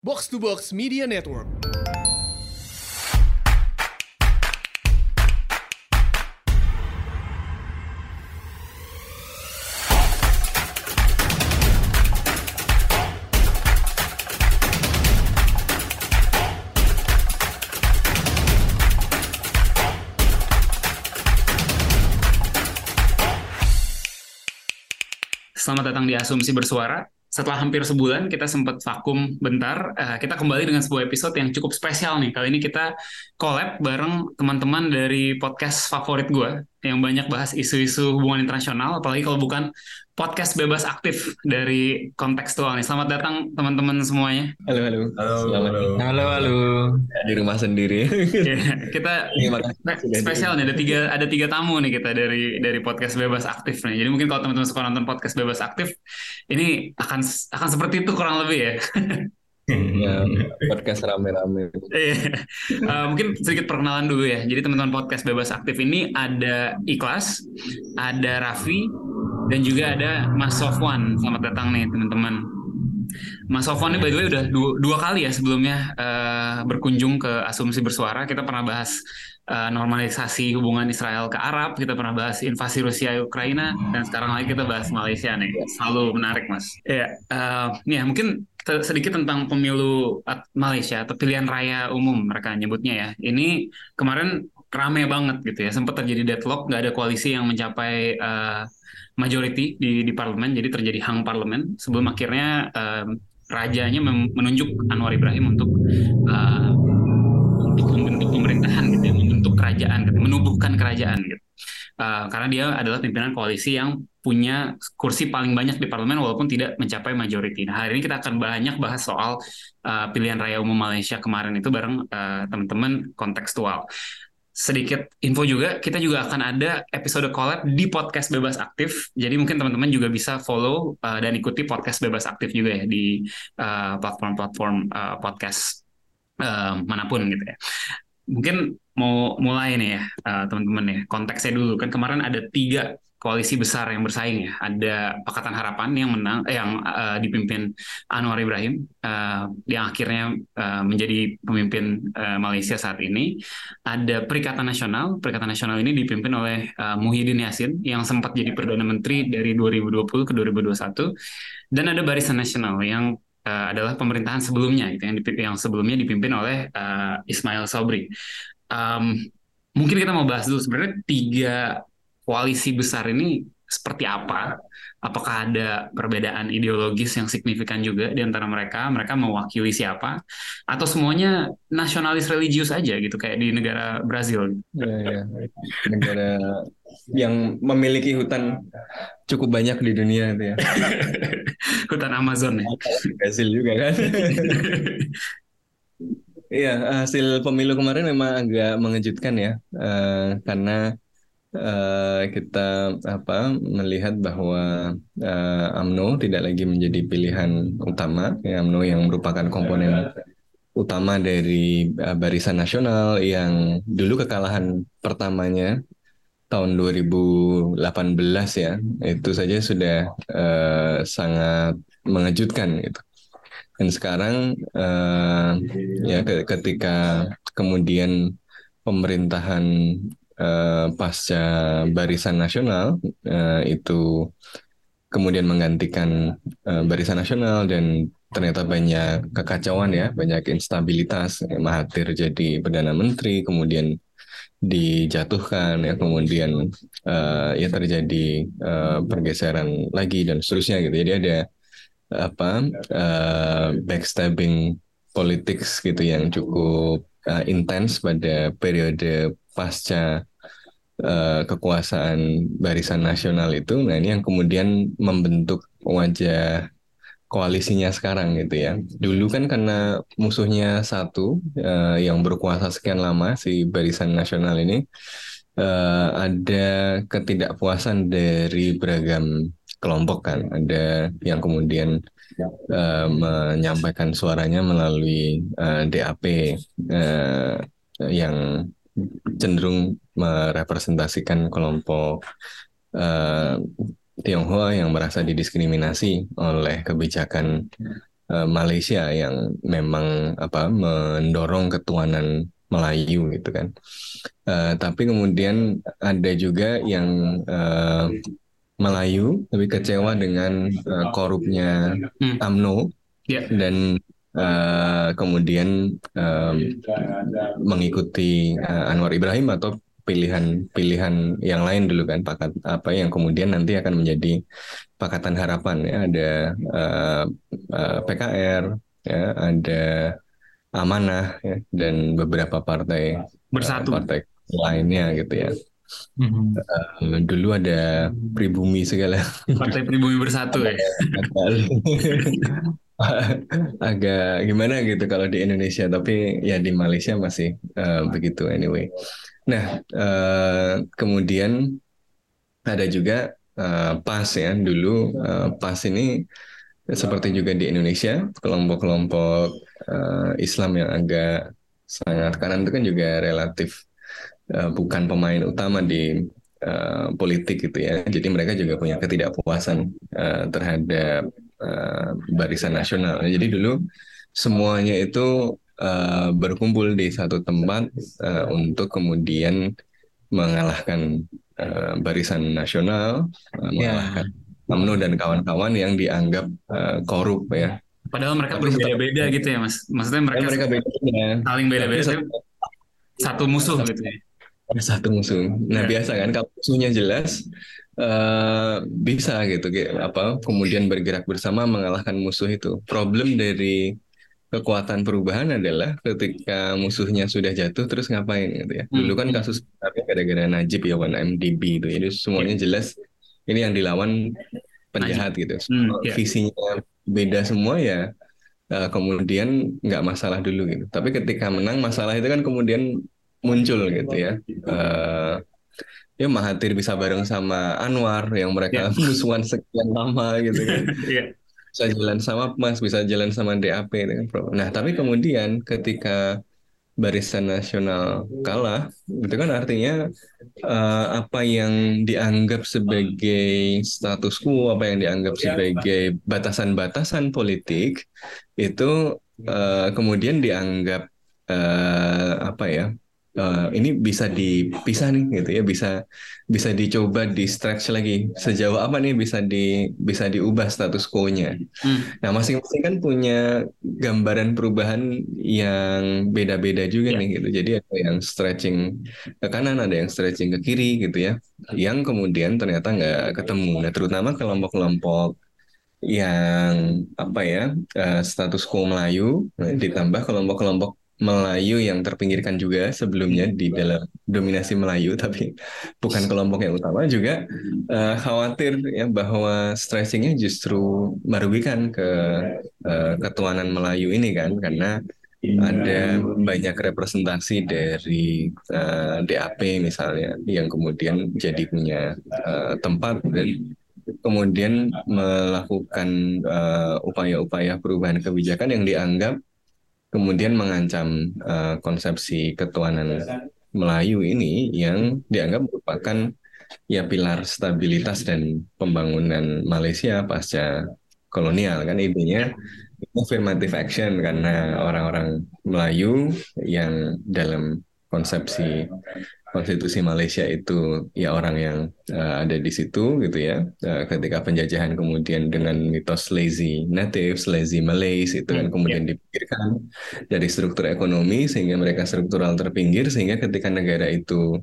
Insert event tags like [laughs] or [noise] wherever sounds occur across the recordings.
Box to Box Media Network. Selamat datang di Asumsi Bersuara. Setelah hampir sebulan kita sempat vakum bentar, eh, kita kembali dengan sebuah episode yang cukup spesial nih. Kali ini kita collab bareng teman-teman dari podcast favorit gue yang banyak bahas isu-isu hubungan internasional, apalagi kalau bukan podcast bebas aktif dari kontekstual nih. Selamat datang teman-teman semuanya. Halo, halo. Halo, Selamat halo. Halo, halo. Di rumah sendiri. Ya, kita [laughs] spesial nih ada tiga ada tiga tamu nih kita dari dari podcast bebas aktif nih. Jadi mungkin kalau teman-teman suka nonton podcast bebas aktif, ini akan akan seperti itu kurang lebih ya. [laughs] Ya, [laughs] podcast rame-rame. Eh, mungkin sedikit perkenalan dulu ya. Jadi teman-teman podcast bebas aktif ini ada Ikhlas, ada Raffi, dan juga ada Mas Sofwan. Selamat datang nih teman-teman. Mas Sofwan ini by the way udah dua, dua kali ya sebelumnya eh, berkunjung ke Asumsi Bersuara. Kita pernah bahas eh, normalisasi hubungan Israel ke Arab, kita pernah bahas invasi Rusia Ukraina, dan sekarang lagi kita bahas Malaysia nih. Selalu menarik Mas. Iya, eh, ya mungkin te- sedikit tentang pemilu Malaysia atau pilihan raya umum mereka nyebutnya ya. Ini kemarin rame banget gitu ya. Sempat terjadi deadlock, nggak ada koalisi yang mencapai eh, majority di di parlemen, jadi terjadi hang parlemen sebelum akhirnya eh, rajanya menunjuk Anwar Ibrahim untuk eh, untuk membentuk pemerintahan gitu ya, membentuk kerajaan gitu, menubuhkan kerajaan gitu. Eh, karena dia adalah pimpinan koalisi yang punya kursi paling banyak di parlemen walaupun tidak mencapai majority. Nah, hari ini kita akan banyak bahas soal uh, pilihan raya umum Malaysia kemarin itu bareng uh, teman-teman kontekstual. Sedikit info juga, kita juga akan ada episode collab di podcast Bebas Aktif. Jadi mungkin teman-teman juga bisa follow uh, dan ikuti podcast Bebas Aktif juga ya di uh, platform-platform uh, podcast uh, mana pun gitu ya. Mungkin mau mulai nih ya uh, teman-teman ya konteksnya dulu kan kemarin ada tiga koalisi besar yang bersaing ya. Ada Pakatan Harapan yang menang eh, yang uh, dipimpin Anwar Ibrahim uh, yang akhirnya uh, menjadi pemimpin uh, Malaysia saat ini. Ada Perikatan Nasional. Perikatan Nasional ini dipimpin oleh uh, Muhyiddin Yassin yang sempat jadi perdana menteri dari 2020 ke 2021 dan ada Barisan Nasional yang uh, adalah pemerintahan sebelumnya gitu yang yang sebelumnya dipimpin oleh uh, Ismail Sabri. Um, mungkin kita mau bahas dulu sebenarnya tiga koalisi besar ini seperti apa? Apakah ada perbedaan ideologis yang signifikan juga di antara mereka? Mereka mewakili siapa? Atau semuanya nasionalis religius aja gitu kayak di negara Brazil? Ya, ya. Negara yang memiliki hutan cukup banyak di dunia itu ya. [laughs] Hutan Amazon ya. Hasil juga kan. [laughs] Iya, hasil pemilu kemarin memang agak mengejutkan ya, Eh, karena eh, kita apa melihat bahwa eh, AMNO tidak lagi menjadi pilihan utama, ya, AMNO yang merupakan komponen utama dari eh, Barisan Nasional yang dulu kekalahan pertamanya tahun 2018 ya, itu saja sudah eh, sangat mengejutkan gitu. Dan sekarang eh, ya ke- ketika kemudian pemerintahan eh, pasca Barisan Nasional eh, itu kemudian menggantikan eh, Barisan Nasional dan ternyata banyak kekacauan ya, banyak instabilitas. Mahathir jadi perdana menteri, kemudian dijatuhkan ya, kemudian eh, ya terjadi eh, pergeseran lagi dan seterusnya gitu. Jadi ada apa eh, backstabbing politics gitu yang cukup eh, intens pada periode pasca eh, kekuasaan Barisan Nasional itu. Nah, ini yang kemudian membentuk wajah koalisinya sekarang gitu ya. Dulu kan karena musuhnya satu eh, yang berkuasa sekian lama si Barisan Nasional ini eh, ada ketidakpuasan dari beragam kelompok kan. Ada yang kemudian eh, menyampaikan suaranya melalui eh, DAP eh, yang cenderung merepresentasikan kelompok eh, Tionghoa yang merasa didiskriminasi oleh kebijakan uh, Malaysia yang memang apa mendorong ketuhanan Melayu gitu kan. Uh, tapi kemudian ada juga yang uh, Melayu lebih kecewa dengan uh, korupnya hmm. AMNO yeah. dan uh, kemudian um, mengikuti uh, Anwar Ibrahim atau pilihan-pilihan yang lain dulu kan pakat apa yang kemudian nanti akan menjadi pakatan harapan ya. Ada uh, uh, PKR ya ada amanah ya dan beberapa partai bersatu. uh, partai lainnya gitu ya. Mm-hmm. uh, dulu ada pribumi segala. Partai pribumi bersatu ya [laughs] agak gimana gitu kalau di Indonesia tapi ya di Malaysia masih uh, begitu anyway. Nah uh, kemudian ada juga uh, PAS ya dulu uh, PAS ini seperti juga di Indonesia kelompok-kelompok uh, Islam yang agak sangat kanan itu kan juga relatif uh, bukan pemain utama di uh, politik gitu ya. Jadi mereka juga punya ketidakpuasan uh, terhadap uh, barisan nasional. Jadi dulu semuanya itu uh, berkumpul di satu tempat uh, untuk kemudian mengalahkan uh, barisan nasional, uh, mengalahkan yeah. UMNO dan kawan-kawan yang dianggap uh, korup ya. Padahal mereka berbeda-beda gitu ya mas. Maksudnya mereka, mereka beda, saling beda-beda. Satu, satu musuh gitu ya. Satu musuh. Nah yeah. biasa kan kalau musuhnya jelas uh, bisa gitu kayak apa kemudian bergerak bersama mengalahkan musuh itu. Problem dari kekuatan perubahan adalah ketika musuhnya sudah jatuh terus ngapain gitu ya. Dulu kan hmm. kasus gara-gara Najib ya One MDB itu. Jadi semuanya iya. jelas ini yang dilawan penjahat gitu. Hmm, yeah. Visinya beda semua ya uh, kemudian nggak masalah dulu gitu. Tapi ketika menang masalah itu kan kemudian muncul gitu ya. Uh, ya Mahathir bisa bareng sama Anwar yang mereka yeah. [laughs] musuhan sekian lama gitu kan. [laughs] yeah. Bisa jalan sama Mas, bisa jalan sama DAP gitu kan, Nah, tapi kemudian ketika Barisan Nasional kalah, itu kan artinya uh, apa yang dianggap sebagai status quo, apa yang dianggap sebagai batasan-batasan politik itu uh, kemudian dianggap uh, apa ya uh, ini bisa dipisah nih gitu ya bisa bisa dicoba di stretch lagi sejauh apa nih bisa di bisa diubah status quo-nya. Hmm. Nah masing-masing kan punya gambaran perubahan yang beda-beda juga yeah. nih gitu. Jadi ada yang stretching ke kanan, ada yang stretching ke kiri gitu ya. Yang kemudian ternyata nggak ketemu. Nah terutama kelompok-kelompok yang apa ya uh, status quo Melayu ditambah kelompok-kelompok Melayu yang terpinggirkan juga sebelumnya di dalam dominasi Melayu [laughs] tapi bukan kelompok yang utama juga uh, khawatir ya bahwa stretchingnya justru merugikan ke uh, ketuanan Melayu ini kan karena ada banyak representasi dari uh, eh, DAP misalnya yang kemudian jadi punya uh, tempat dan kemudian melakukan upaya-upaya uh, perubahan kebijakan yang dianggap kemudian mengancam uh, konsepsi ketuhanan Melayu ini yang dianggap merupakan ya pilar stabilitas dan pembangunan Malaysia pasca kolonial. Kan idenya affirmative action karena orang-orang Melayu yang dalam konsepsi konstitusi Malaysia itu ya orang yang uh, ada di situ gitu ya uh, ketika penjajahan kemudian dengan mitos lazy natives lazy Malays itu kan hmm, kemudian yeah. dipikirkan dari struktur ekonomi sehingga mereka struktural terpinggir sehingga ketika negara itu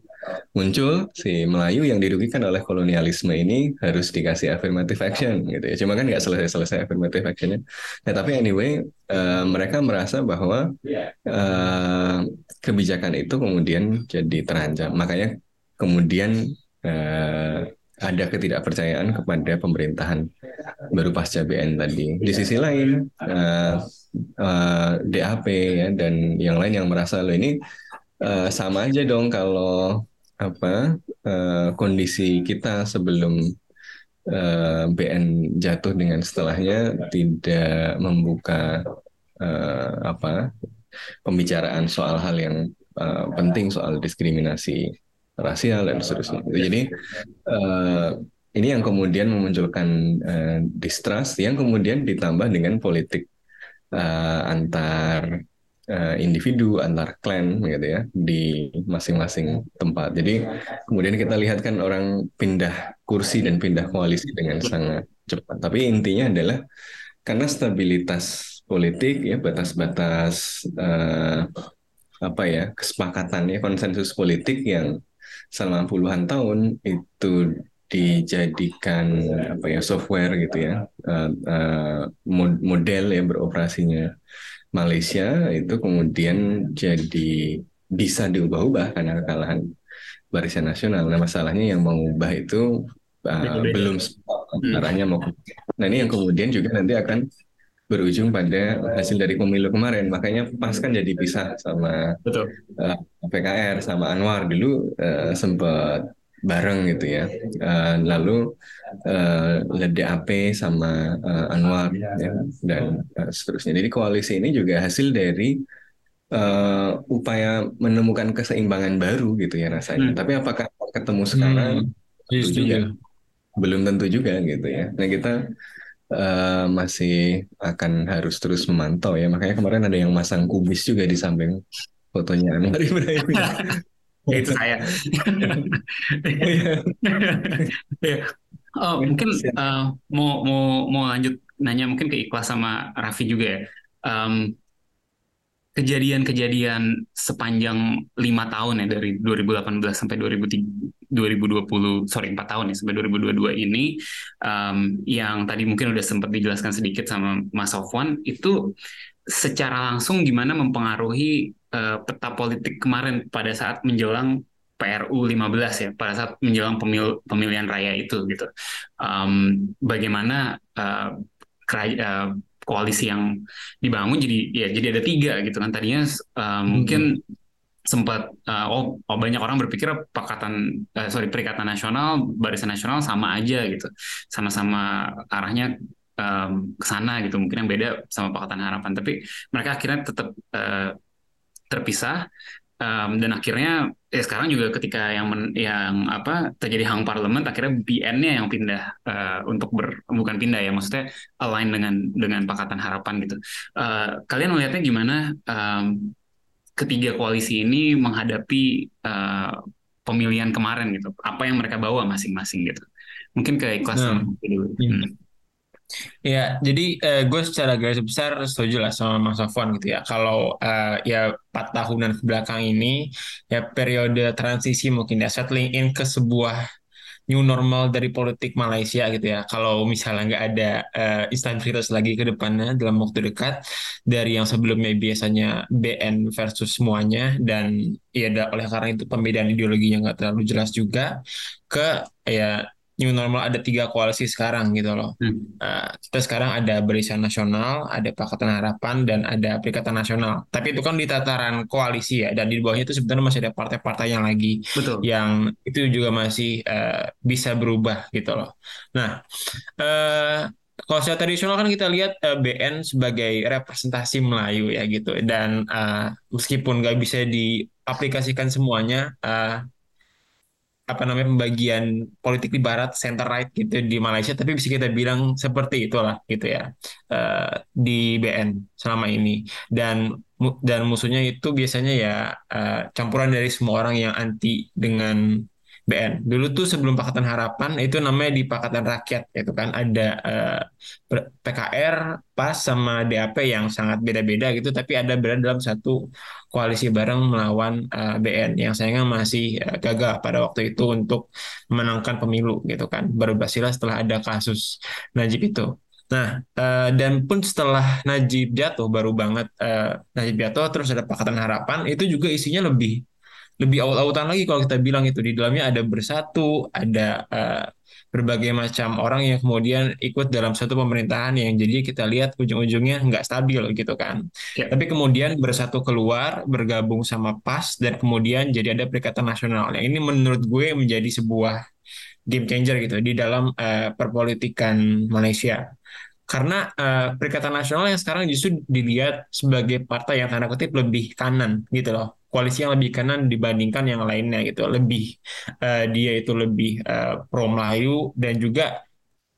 muncul si Melayu yang dirugikan oleh kolonialisme ini harus dikasih affirmative action gitu ya cuma kan nggak selesai-selesai affirmative actionnya nah tapi anyway uh, mereka merasa bahwa uh, kebijakan itu kemudian jadi terancam. Makanya kemudian uh, ada ketidakpercayaan kepada pemerintahan baru pasca BN tadi. Di sisi lain uh, uh, DAP ya dan yang lain yang merasa lo ini uh, sama aja dong kalau apa uh, kondisi kita sebelum uh, BN jatuh dengan setelahnya tidak membuka uh, apa pembicaraan soal hal yang uh, penting soal diskriminasi rasial dan seterusnya. Jadi uh, ini yang kemudian memunculkan uh, distrust yang kemudian ditambah dengan politik uh, antar uh, individu, antar klan gitu ya di masing-masing tempat. Jadi kemudian kita lihat kan orang pindah kursi dan pindah koalisi dengan sangat cepat. Tapi intinya adalah karena stabilitas politik ya batas-batas uh, apa ya kesepakatan ya konsensus politik yang selama puluhan tahun itu dijadikan apa ya software gitu ya uh, uh, model ya beroperasinya Malaysia itu kemudian jadi bisa diubah-ubah karena kekalahan Barisan Nasional. Nah masalahnya yang mengubah itu uh, belum hmm. arahnya mau. Nah ini yang kemudian juga nanti akan berujung pada hasil dari pemilu kemarin. Makanya pas kan jadi pisah sama Betul. Uh, eh, PKR sama Anwar dulu uh, sempat bareng gitu ya. Uh, lalu uh, DAP sama uh, Anwar ya, dan uh, seterusnya. Jadi koalisi ini juga hasil dari uh, upaya menemukan keseimbangan baru gitu ya rasanya. Hmm. Tapi apakah ketemu sekarang? Hmm. juga belum tentu juga gitu ya. Nah kita uh, masih akan harus terus memantau ya. Makanya kemarin ada yang masang kubis juga di samping fotonya Anwar [laughs] Ibrahim. ya, itu saya. oh, mungkin uh, mau mau mau lanjut nanya mungkin ke Ikhlas sama Raffi juga ya. Um, kejadian-kejadian sepanjang lima tahun ya dari 2018 sampai 2003, 2020 sorry empat tahun ya sampai 2022 ini um, yang tadi mungkin udah sempat dijelaskan sedikit sama Mas Sofwan itu secara langsung gimana mempengaruhi uh, peta politik kemarin pada saat menjelang PRU 15 ya pada saat menjelang pemil pemilihan raya itu gitu. Um, bagaimana uh, uh, koalisi yang dibangun jadi ya jadi ada tiga gitu kan. Tadinya uh, mungkin sempat uh, oh, oh banyak orang berpikir pakatan uh, sorry perikatan nasional barisan nasional sama aja gitu. Sama-sama arahnya um, ke sana gitu. Mungkin yang beda sama pakatan harapan. Tapi mereka akhirnya tetap uh, terpisah um, dan akhirnya ya sekarang juga ketika yang men, yang apa terjadi hang parlemen akhirnya BN-nya yang pindah uh, untuk ber bukan pindah ya maksudnya align dengan dengan Pakatan Harapan gitu. Uh, kalian melihatnya gimana um, ketiga koalisi ini menghadapi uh, pemilihan kemarin gitu? Apa yang mereka bawa masing-masing gitu? Mungkin ke kelas nah, dulu. Iya. Hmm. Ya, jadi uh, gue secara garis besar setuju lah sama Mas Sofwan gitu ya. Kalau uh, ya empat tahunan ke belakang ini ya periode transisi mungkin ya settling in ke sebuah new normal dari politik Malaysia gitu ya. Kalau misalnya nggak ada uh, instabilitas lagi ke depannya dalam waktu dekat dari yang sebelumnya biasanya BN versus semuanya dan ya oleh karena itu pembedaan ideologinya nggak terlalu jelas juga ke ya new normal ada tiga koalisi sekarang gitu loh. Hmm. Uh, kita sekarang ada Barisan Nasional, ada Pakatan Harapan, dan ada Perikatan Nasional. Tapi itu kan di tataran koalisi ya, dan di bawahnya itu sebenarnya masih ada partai-partai yang lagi Betul. yang itu juga masih uh, bisa berubah gitu loh. Nah, uh, kalau secara tradisional kan kita lihat uh, BN sebagai representasi Melayu ya gitu, dan uh, meskipun nggak bisa diaplikasikan semuanya. Uh, apa namanya pembagian politik di barat center right gitu di Malaysia tapi bisa kita bilang seperti itulah gitu ya uh, di BN selama ini. Dan dan musuhnya itu biasanya ya uh, campuran dari semua orang yang anti dengan BN. Dulu tuh sebelum Pakatan Harapan itu namanya di Pakatan Rakyat itu kan ada eh, PKR PAS sama DAP yang sangat beda-beda gitu tapi ada berada dalam satu koalisi bareng melawan eh, BN yang sayangnya masih uh, gagal pada waktu itu untuk memenangkan pemilu gitu kan. Baru berhasil setelah ada kasus Najib itu. Nah, uh, dan pun setelah Najib jatuh, baru banget uh, Najib jatuh, terus ada Pakatan Harapan, itu juga isinya lebih lebih awal-awalan lagi kalau kita bilang itu di dalamnya ada bersatu, ada uh, berbagai macam orang yang kemudian ikut dalam satu pemerintahan yang jadi kita lihat ujung-ujungnya nggak stabil gitu kan. Ya. Tapi kemudian bersatu keluar, bergabung sama PAS dan kemudian jadi ada Perikatan Nasional. Yang ini menurut gue menjadi sebuah game changer gitu di dalam uh, perpolitikan Malaysia karena uh, Perikatan Nasional yang sekarang justru dilihat sebagai partai yang tanda kutip lebih kanan gitu loh koalisi yang lebih kanan dibandingkan yang lainnya gitu lebih uh, dia itu lebih uh, pro Melayu dan juga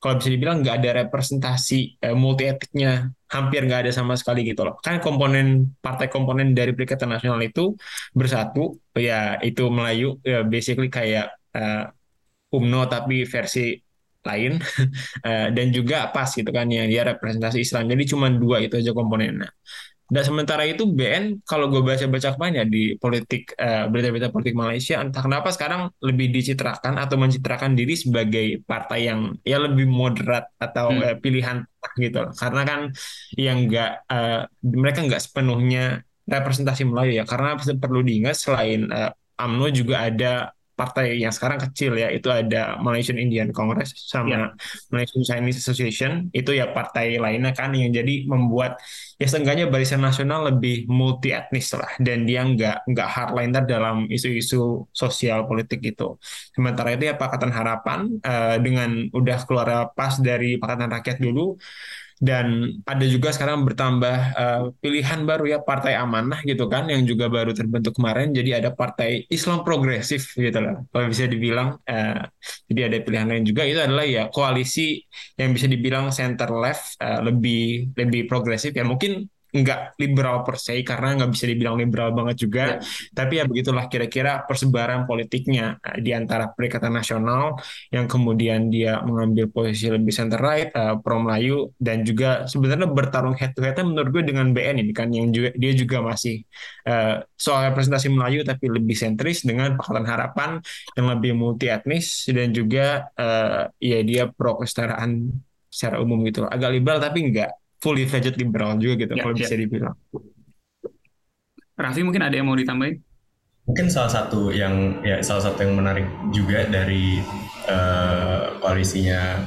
kalau bisa dibilang nggak ada representasi uh, multi etiknya hampir nggak ada sama sekali gitu loh. Kan komponen partai komponen dari Perikatan Nasional itu bersatu, ya itu Melayu, ya basically kayak uh, UMNO tapi versi lain [laughs] dan juga PAS gitu kan yang dia representasi Islam. Jadi cuma dua itu aja komponennya. Dan sementara itu BN kalau gue baca-baca kemarin ya di politik uh, berita-berita politik Malaysia entah kenapa sekarang lebih dicitrakan atau mencitrakan diri sebagai partai yang ya lebih moderat atau hmm. uh, pilihan gitu loh. Karena kan yang enggak uh, mereka nggak sepenuhnya representasi Melayu ya karena perlu diingat selain uh, AMNO juga ada partai yang sekarang kecil ya itu ada Malaysian Indian Congress sama yeah. Malaysian Chinese Association. Itu ya partai lainnya kan yang jadi membuat ya seenggaknya barisan nasional lebih multi etnis lah. Dan dia nggak nggak hardliner dalam isu-isu sosial politik itu sementara itu ya Pakatan Harapan uh, dengan udah keluar pas dari Pakatan Rakyat dulu dan ada juga sekarang bertambah uh, pilihan baru ya Partai Amanah gitu kan yang juga baru terbentuk kemarin. Jadi ada Partai Islam Progresif gitu loh kalau bisa dibilang uh, jadi ada pilihan lain juga. Itu adalah ya koalisi yang bisa dibilang center left uh, lebih lebih progresif ya. Mungkin nggak liberal per se karena nggak bisa dibilang liberal banget juga. Ya. tapi ya begitulah kira-kira persebaran politiknya uh, di antara Perikatan Nasional yang kemudian dia mengambil posisi lebih center right uh, pro Melayu dan juga sebenarnya bertarung head to head menurut gue dengan BN ini kan yang juga dia juga masih uh, soal representasi Melayu tapi lebih sentris dengan Pakatan Harapan yang lebih multi etnis dan juga uh, ya dia pro kesetaraan secara umum gitu. Agak liberal tapi enggak fully fledged liberal juga gitu ya, kalau ya. bisa dibilang. Raffi mungkin ada yang mau ditambahin? Mungkin salah satu yang ya salah satu yang menarik juga dari uh, koalisinya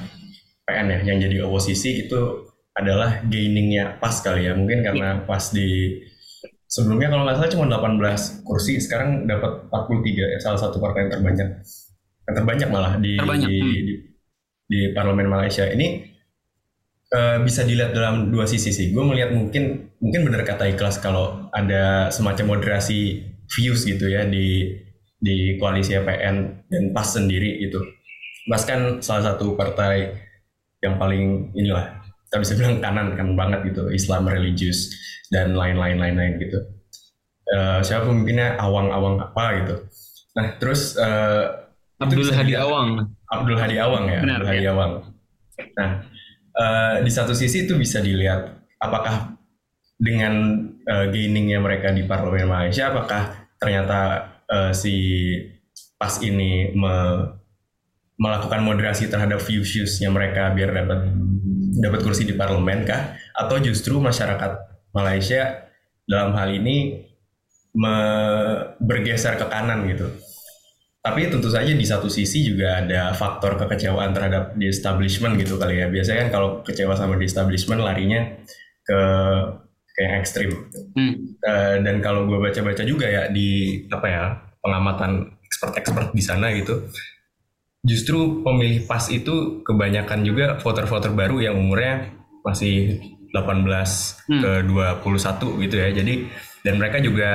PN ya yang jadi oposisi itu adalah gainingnya pas kali ya mungkin karena ya. pas di sebelumnya kalau nggak salah cuma 18 kursi sekarang dapat 43 ya salah satu partai yang terbanyak yang terbanyak malah di terbanyak. di, hmm. di, di parlemen Malaysia ini uh, bisa dilihat dalam dua sisi sih. Gue melihat mungkin mungkin benar kata ikhlas kalau ada semacam moderasi views gitu ya di di koalisi PN dan PAS sendiri gitu. Mas kan salah satu partai yang paling inilah kita bisa bilang kanan kan banget gitu Islam religius dan lain-lain lain-lain gitu. Uh, siapa pemimpinnya awang-awang apa gitu. Nah terus uh, Abdul Hadi Awang. Abdul Hadi Awang ya. Benar, Abdul Hadi ya. Awang. Nah uh, di satu sisi itu bisa dilihat apakah dengan uh, gainingnya mereka di parlemen Malaysia apakah ternyata uh, si pas ini me melakukan moderasi terhadap views-viewsnya mereka biar dapat dapat kursi di parlemen kah? Atau justru masyarakat Malaysia dalam hal ini me bergeser ke kanan gitu tapi tentu saja di satu sisi juga ada faktor kekecewaan terhadap di establishment gitu kali ya. Biasanya kan kalau kecewa sama di establishment larinya ke kayak ekstrim. Hmm. Uh, dan kalau gue baca-baca juga ya di apa ya pengamatan expert-expert di sana gitu, justru pemilih PAS itu kebanyakan juga voter-voter baru yang umurnya masih 18 hmm. ke 21 gitu ya. Jadi dan mereka juga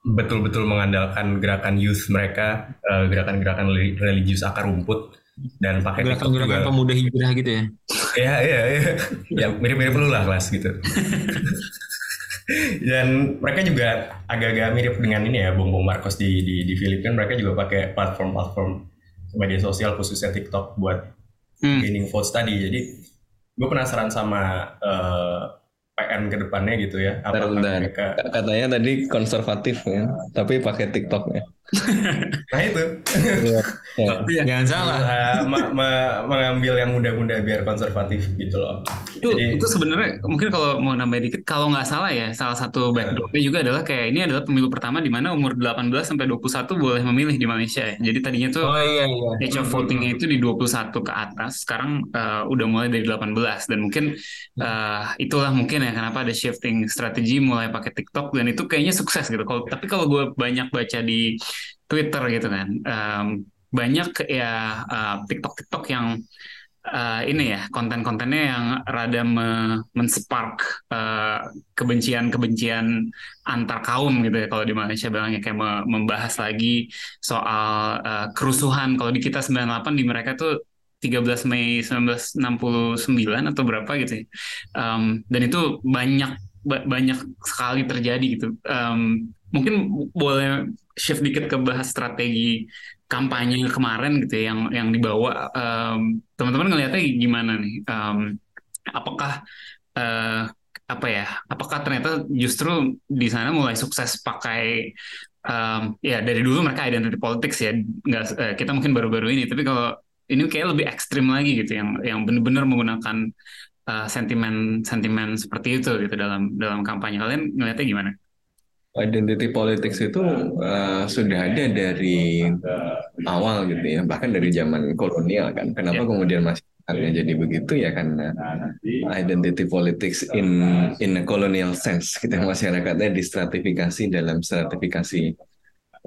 betul-betul mengandalkan gerakan youth mereka, uh, gerakan-gerakan religius akar rumput dan pakai gerakan-gerakan pemuda hijrah gitu ya. Iya, iya, iya. ya mirip-mirip lu lah kelas gitu. [laughs] dan mereka juga agak-agak mirip dengan ini ya, Bong Bong Marcos di di di Filipina mereka juga pakai platform-platform media sosial khususnya TikTok buat hmm. gaining votes tadi. Jadi gue penasaran sama uh, PN ke depannya gitu ya. Apa mereka... Katanya tadi konservatif ya, tapi pakai TikTok ya. [laughs] nah itu. ya. ya. Jangan salah. Uh, mengambil yang muda-muda biar konservatif gitu loh. Itu, Jadi, itu sebenarnya mungkin kalau mau nambah dikit, kalau nggak salah ya, salah satu backdropnya juga adalah kayak ini adalah pemilu pertama di mana umur 18 sampai 21 boleh memilih di Malaysia ya. Jadi tadinya tuh oh, iya, iya. age of votingnya itu di 21 ke atas, sekarang uh, udah mulai dari 18 dan mungkin uh, itulah mungkin ya kenapa ada shifting strategi mulai pakai TikTok dan itu kayaknya sukses gitu. Kalau tapi kalau gue banyak baca di Twitter gitu kan. Um, banyak ya uh, TikTok-TikTok yang uh, ini ya konten-kontennya yang rada me menspark uh, kebencian-kebencian antar kaum gitu ya kalau di Malaysia bilangnya kayak me membahas lagi soal uh, kerusuhan kalau di kita 98 di mereka tuh 13 Mei 1969 atau berapa gitu ya. Um, dan itu banyak banyak sekali terjadi gitu. Um, mungkin boleh shift dikit ke bahas strategi kampanye kemarin gitu ya, yang yang dibawa um, teman-teman ngelihatnya gimana nih? Um, apakah uh, apa ya? Apakah ternyata justru di sana mulai sukses pakai um, ya dari dulu mereka identity politics ya, nggak uh, kita mungkin baru-baru ini, tapi kalau ini kayak lebih ekstrim lagi gitu, yang yang benar-benar menggunakan uh, sentimen sentimen seperti itu gitu dalam dalam kampanye. Kalian ngelihatnya gimana? Identity politics itu uh, sudah ada dari awal gitu ya, bahkan dari zaman kolonial kan. Kenapa yeah. kemudian masih masyarakatnya jadi begitu ya karena identity politics in in a colonial sense kita masyarakatnya distratifikasi dalam stratifikasi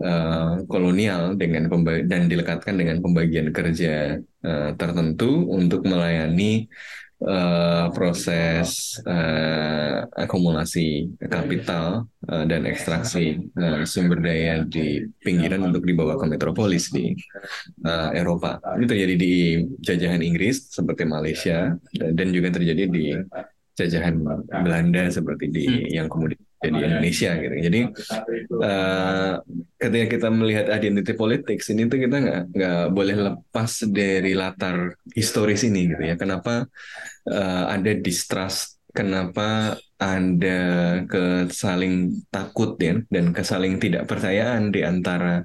uh, kolonial dengan dan dilekatkan dengan pembagian kerja uh, tertentu untuk melayani uh, proses uh, akumulasi kapital dan ekstraksi uh, sumber daya di pinggiran untuk dibawa ke metropolis di uh, Eropa. Ini terjadi di jajahan Inggris seperti Malaysia dan juga terjadi di jajahan Belanda seperti di hmm. yang kemudian di Indonesia gitu. Jadi uh, ketika kita melihat identity politics ini tuh kita nggak nggak boleh lepas dari latar historis ini gitu ya. Kenapa uh, ada distrust? Kenapa ada kesaling takut ya dan kesaling tidak percayaan di antara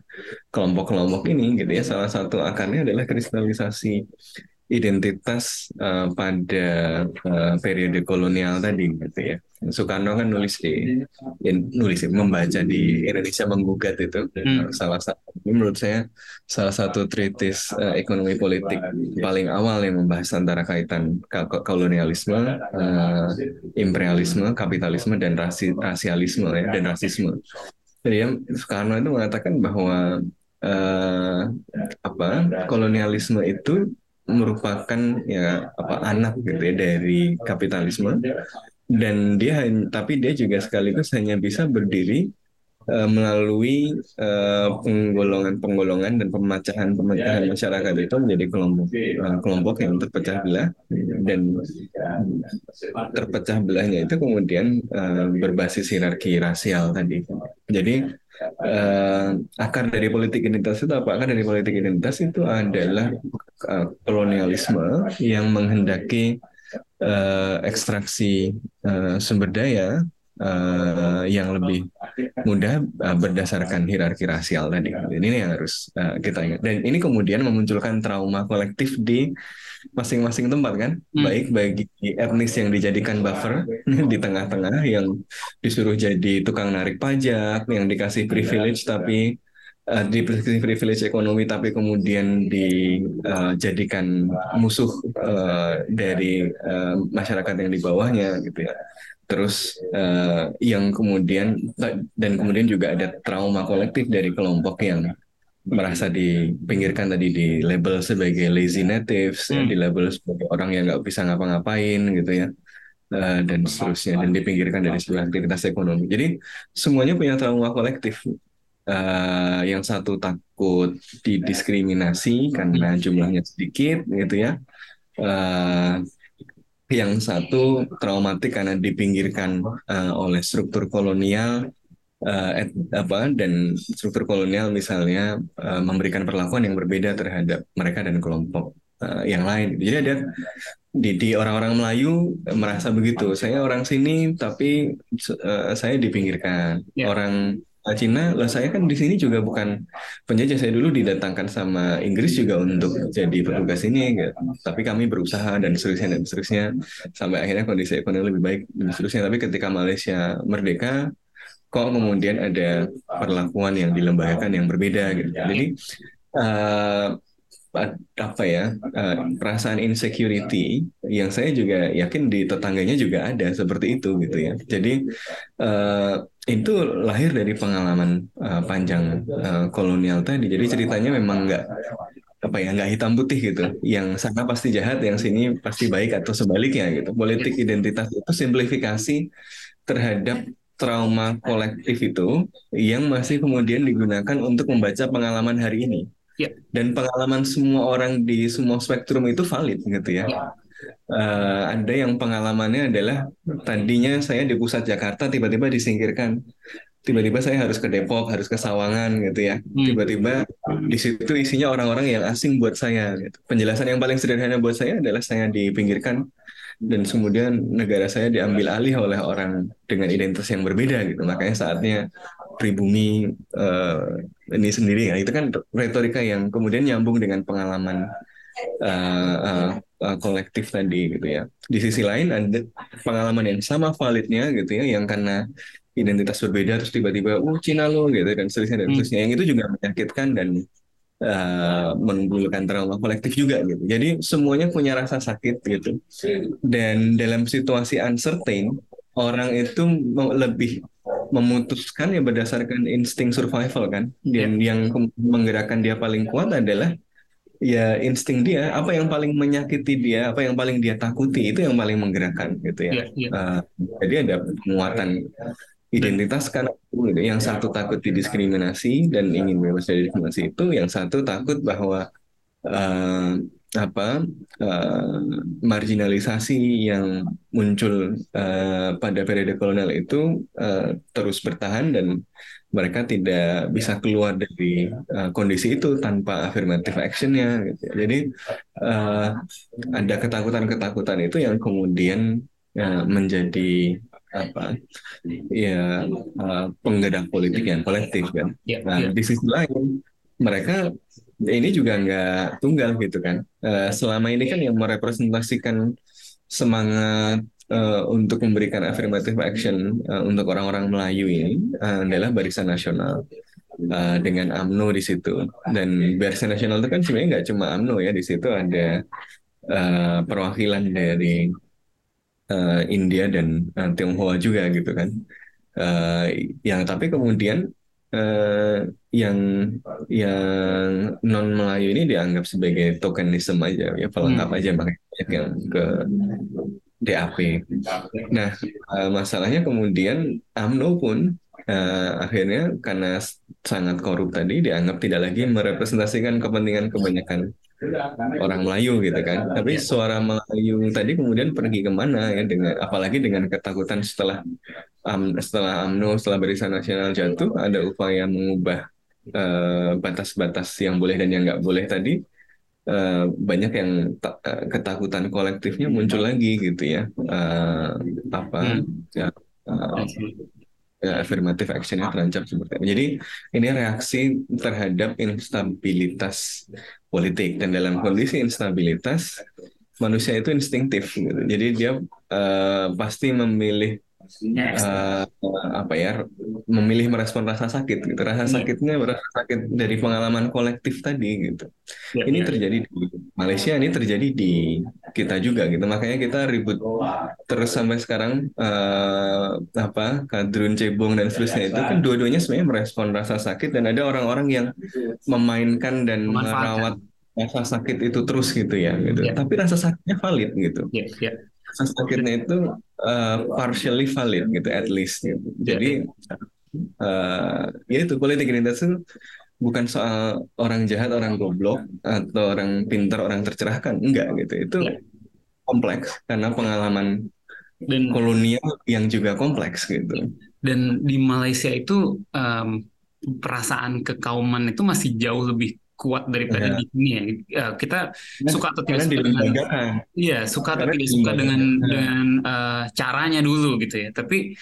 kelompok-kelompok ini gitu ya. Salah satu akarnya adalah kristalisasi identitas uh, pada uh, periode kolonial tadi gitu ya. Soekarno kan nulis di ya, nulis ya, membaca di Indonesia menggugat itu hmm. salah satu menurut saya salah satu tritis uh, ekonomi politik paling awal yang membahas antara kaitan kolonialisme, uh, imperialisme, kapitalisme dan rasi, rasialisme ya dan rasisme. Jadi ya, Soekarno itu mengatakan bahwa uh, apa kolonialisme itu merupakan ya apa anak gitu ya dari kapitalisme dan dia tapi dia juga sekaligus hanya bisa berdiri uh, melalui uh, penggolongan-penggolongan dan pemecahan-pemecahan masyarakat itu menjadi kelompok uh, kelompok yang terpecah belah dan terpecah belahnya itu kemudian uh, berbasis hierarki rasial tadi. Jadi uh, akar dari politik identitas itu apa? Akar dari politik identitas itu adalah uh, kolonialisme yang menghendaki uh, ekstraksi uh, sumber daya uh, yang lebih mudah uh, berdasarkan hierarki rasial tadi. Ini yang harus uh, kita ingat. Dan ini kemudian memunculkan trauma kolektif di masing-masing tempat kan, hmm. baik bagi etnis yang dijadikan buffer [laughs] di tengah-tengah, yang disuruh jadi tukang narik pajak, yang dikasih privilege tapi uh, dikasih privilege ekonomi tapi kemudian dijadikan uh, musuh uh, dari uh, masyarakat yang di bawahnya gitu ya. Terus uh, yang kemudian dan kemudian juga ada trauma kolektif dari kelompok yang merasa dipinggirkan tadi di label sebagai lazy natives hmm. di label sebagai orang yang nggak bisa ngapa-ngapain gitu ya. Uh, dan seterusnya dan dipinggirkan dari sebuah aktivitas ekonomi. Jadi semuanya punya trauma kolektif uh, yang satu takut didiskriminasi karena jumlahnya sedikit gitu ya uh, yang satu traumatik karena dipinggirkan uh, oleh struktur kolonial uh, et, apa dan struktur kolonial misalnya uh, memberikan perlakuan yang berbeda terhadap mereka dan kelompok uh, yang lain. Jadi ada di, di orang-orang Melayu merasa begitu. Saya orang sini tapi uh, saya dipinggirkan. Yeah. Orang Cina, lah saya kan di sini juga bukan penjajah. Saya dulu didatangkan sama Inggris juga untuk jadi petugas ini, gitu. tapi kami berusaha dan seterusnya dan seterusnya sampai akhirnya kondisi ekonomi lebih baik dan seterusnya. Tapi ketika Malaysia merdeka, kok kemudian ada perlakuan yang dilembagakan yang berbeda gitu. Jadi uh, apa ya uh, perasaan insecurity yang saya juga yakin di tetangganya juga ada seperti itu gitu ya. Jadi uh, itu lahir dari pengalaman uh, panjang uh, kolonial tadi. Jadi ceritanya memang nggak apa ya nggak hitam putih gitu. Yang sana pasti jahat, yang sini pasti baik atau sebaliknya gitu. Politik identitas itu simplifikasi terhadap trauma kolektif itu yang masih kemudian digunakan untuk membaca pengalaman hari ini. yeah. dan pengalaman semua orang di semua spektrum itu valid gitu ya. Yeah. Uh, ada yang pengalamannya adalah tadinya saya di pusat Jakarta tiba-tiba disingkirkan tiba-tiba saya harus ke Depok, harus ke Sawangan gitu ya. Hmm. Tiba-tiba di situ isinya orang-orang yang asing buat saya. Gitu. Penjelasan yang paling sederhana buat saya adalah saya dipinggirkan dan kemudian negara saya diambil alih oleh orang dengan identitas yang berbeda gitu. Makanya saatnya pribumi uh, ini sendiri ya. Itu kan retorika yang kemudian nyambung dengan pengalaman uh, uh, uh, kolektif tadi gitu ya. Di sisi lain ada pengalaman yang sama validnya gitu ya, yang karena identitas berbeda terus tiba-tiba oh Cina lo gitu dan seterusnya dan hmm. seterusnya yang itu juga menyakitkan dan uh, menimbulkan trauma kolektif juga gitu jadi semuanya punya rasa sakit gitu dan dalam situasi uncertain orang itu lebih memutuskan ya berdasarkan insting survival kan dan yeah. yang menggerakkan dia paling kuat adalah ya insting dia apa yang paling menyakiti dia apa yang paling dia takuti itu yang paling menggerakkan gitu ya yeah, yeah. Uh, jadi ada penguatan identitas kan gitu. yang satu takut didiskriminasi dan ingin bebas dari diskriminasi itu yang satu takut bahwa uh, apa uh, marginalisasi yang muncul uh, pada periode kolonial itu uh, terus bertahan dan mereka tidak bisa keluar dari uh, kondisi itu tanpa affirmative actionnya gitu. jadi uh, ada ketakutan-ketakutan itu yang kemudian uh, menjadi apa ya uh, penggerak politik yang kolektif kan. Nah di sisi lain mereka ini juga nggak tunggal gitu kan. Uh, selama ini kan yang merepresentasikan semangat uh, untuk memberikan affirmative action uh, untuk orang-orang Melayu ini uh, adalah Barisan Nasional. Uh, dengan AMNO di situ dan Barisan Nasional itu kan sebenarnya nggak cuma AMNO ya di situ ada uh, perwakilan dari uh, India dan uh, Tionghoa juga gitu kan. Uh, yang tapi kemudian uh, yang yang non Melayu ini dianggap sebagai tokenisme aja ya pelengkap hmm. aja makanya banyak yang ke DAP. Nah uh, masalahnya kemudian AMNO pun uh, akhirnya karena sangat korup tadi dianggap tidak lagi merepresentasikan kepentingan kebanyakan orang Melayu gitu kan. Tapi iya. suara Melayu tadi kemudian pergi ke mana ya dengan apalagi dengan ketakutan setelah um, setelah AMNO setelah Barisan Nasional jatuh ada upaya mengubah eh, batas-batas uh, yang boleh dan yang nggak boleh tadi uh, banyak yang uh, ketakutan kolektifnya muncul lagi gitu ya uh, apa hmm. ya, uh, ya, affirmative actionnya terancam seperti itu. Jadi ini reaksi terhadap instabilitas politik dan dalam kondisi instabilitas manusia itu instinktif gitu. Jadi dia uh, pasti memilih uh, apa ya memilih merespon rasa sakit gitu. Rasa iya. sakitnya rasa sakit dari pengalaman kolektif tadi gitu. Ya, ini ya. terjadi di Malaysia ini terjadi di kita juga gitu. Makanya kita ribut terus sampai sekarang uh, apa kadrun cebong dan seterusnya itu kan dua-duanya sebenarnya merespon rasa sakit dan ada orang-orang yang memainkan dan merawat rasa sakit itu terus gitu ya gitu. Ya. tapi rasa sakitnya valid gitu. Ya, ya rasa sakitnya itu uh, partially valid gitu at least gitu. Jadi uh, ya itu politik identitas itu bukan soal orang jahat, orang goblok atau orang pintar, orang tercerahkan, enggak gitu. Itu ya. kompleks karena pengalaman dan kolonial yang juga kompleks gitu. Dan di Malaysia itu um, perasaan kekauman itu masih jauh lebih kuat daripada ya. di sini ya. ya kita nah, suka atau tidak suka dengan iya suka atau tidak suka dengan dengan uh, caranya dulu gitu ya tapi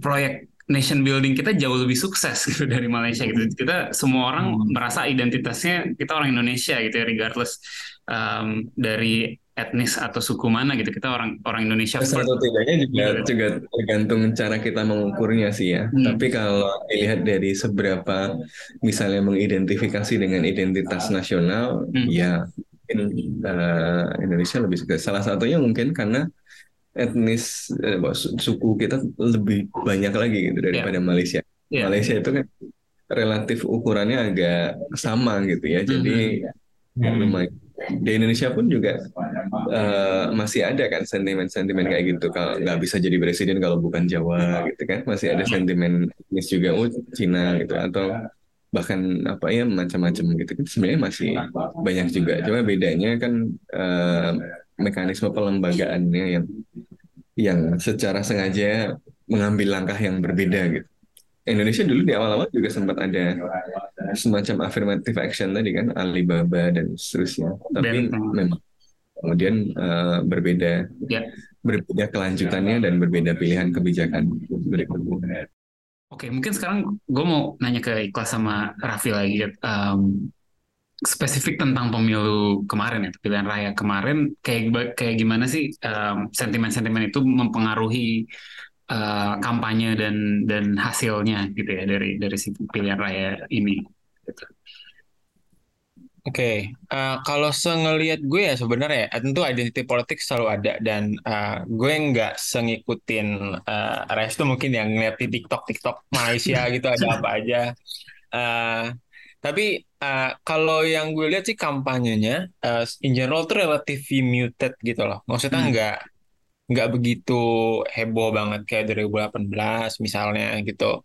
proyek nation building kita jauh lebih sukses [laughs] gitu dari Malaysia gitu kita semua orang hmm. merasa identitasnya kita orang Indonesia gitu ya regardless um, dari etnis atau suku mana gitu kita orang orang Indonesia satu tidaknya juga gitu. juga tergantung cara kita mengukurnya sih ya hmm. tapi kalau dilihat dari seberapa misalnya mengidentifikasi dengan identitas nasional hmm. ya mungkin uh, Indonesia lebih suka salah satunya mungkin karena etnis eh, suku kita lebih banyak lagi gitu daripada yeah. Malaysia yeah. Malaysia itu kan relatif ukurannya agak sama gitu ya jadi hmm. lumayan di Indonesia pun juga uh, masih ada kan sentimen-sentimen kayak gitu. Kalau nggak bisa jadi presiden kalau bukan Jawa gitu kan. Masih ada sentimen etnis juga oh Cina gitu atau bahkan apa ya macam-macam gitu kan. Sebenarnya masih banyak juga. Cuma bedanya kan uh, mekanisme pelembagaannya yang yang secara sengaja mengambil langkah yang berbeda gitu Indonesia dulu di awal-awal juga sempat ada semacam affirmative action tadi kan Alibaba dan seterusnya tapi memang kemudian uh, berbeda yeah. berbeda kelanjutannya dan berbeda pilihan kebijakan berikutnya. Oke, mungkin sekarang gue mau nanya ke Ikhlas sama Raffi lagi. Um, spesifik tentang pemilu kemarin ya, pilihan raya kemarin, kayak kayak gimana sih um, sentimen-sentimen itu mempengaruhi uh, kampanye dan dan hasilnya gitu ya dari dari si pilihan raya ini. Gitu. Oke, okay. uh, kalau sengeliat gue ya sebenarnya ya, tentu identity politik selalu ada dan uh, gue nggak sengikutin uh, Restu mungkin yang ngeliat di TikTok TikTok Malaysia [laughs] gitu ada apa aja. Uh, tapi uh, kalau yang gue lihat sih kampanyenya uh, in general tuh relatively muted gitu loh. Maksudnya hmm. Nggak begitu heboh banget kayak 2018 misalnya gitu.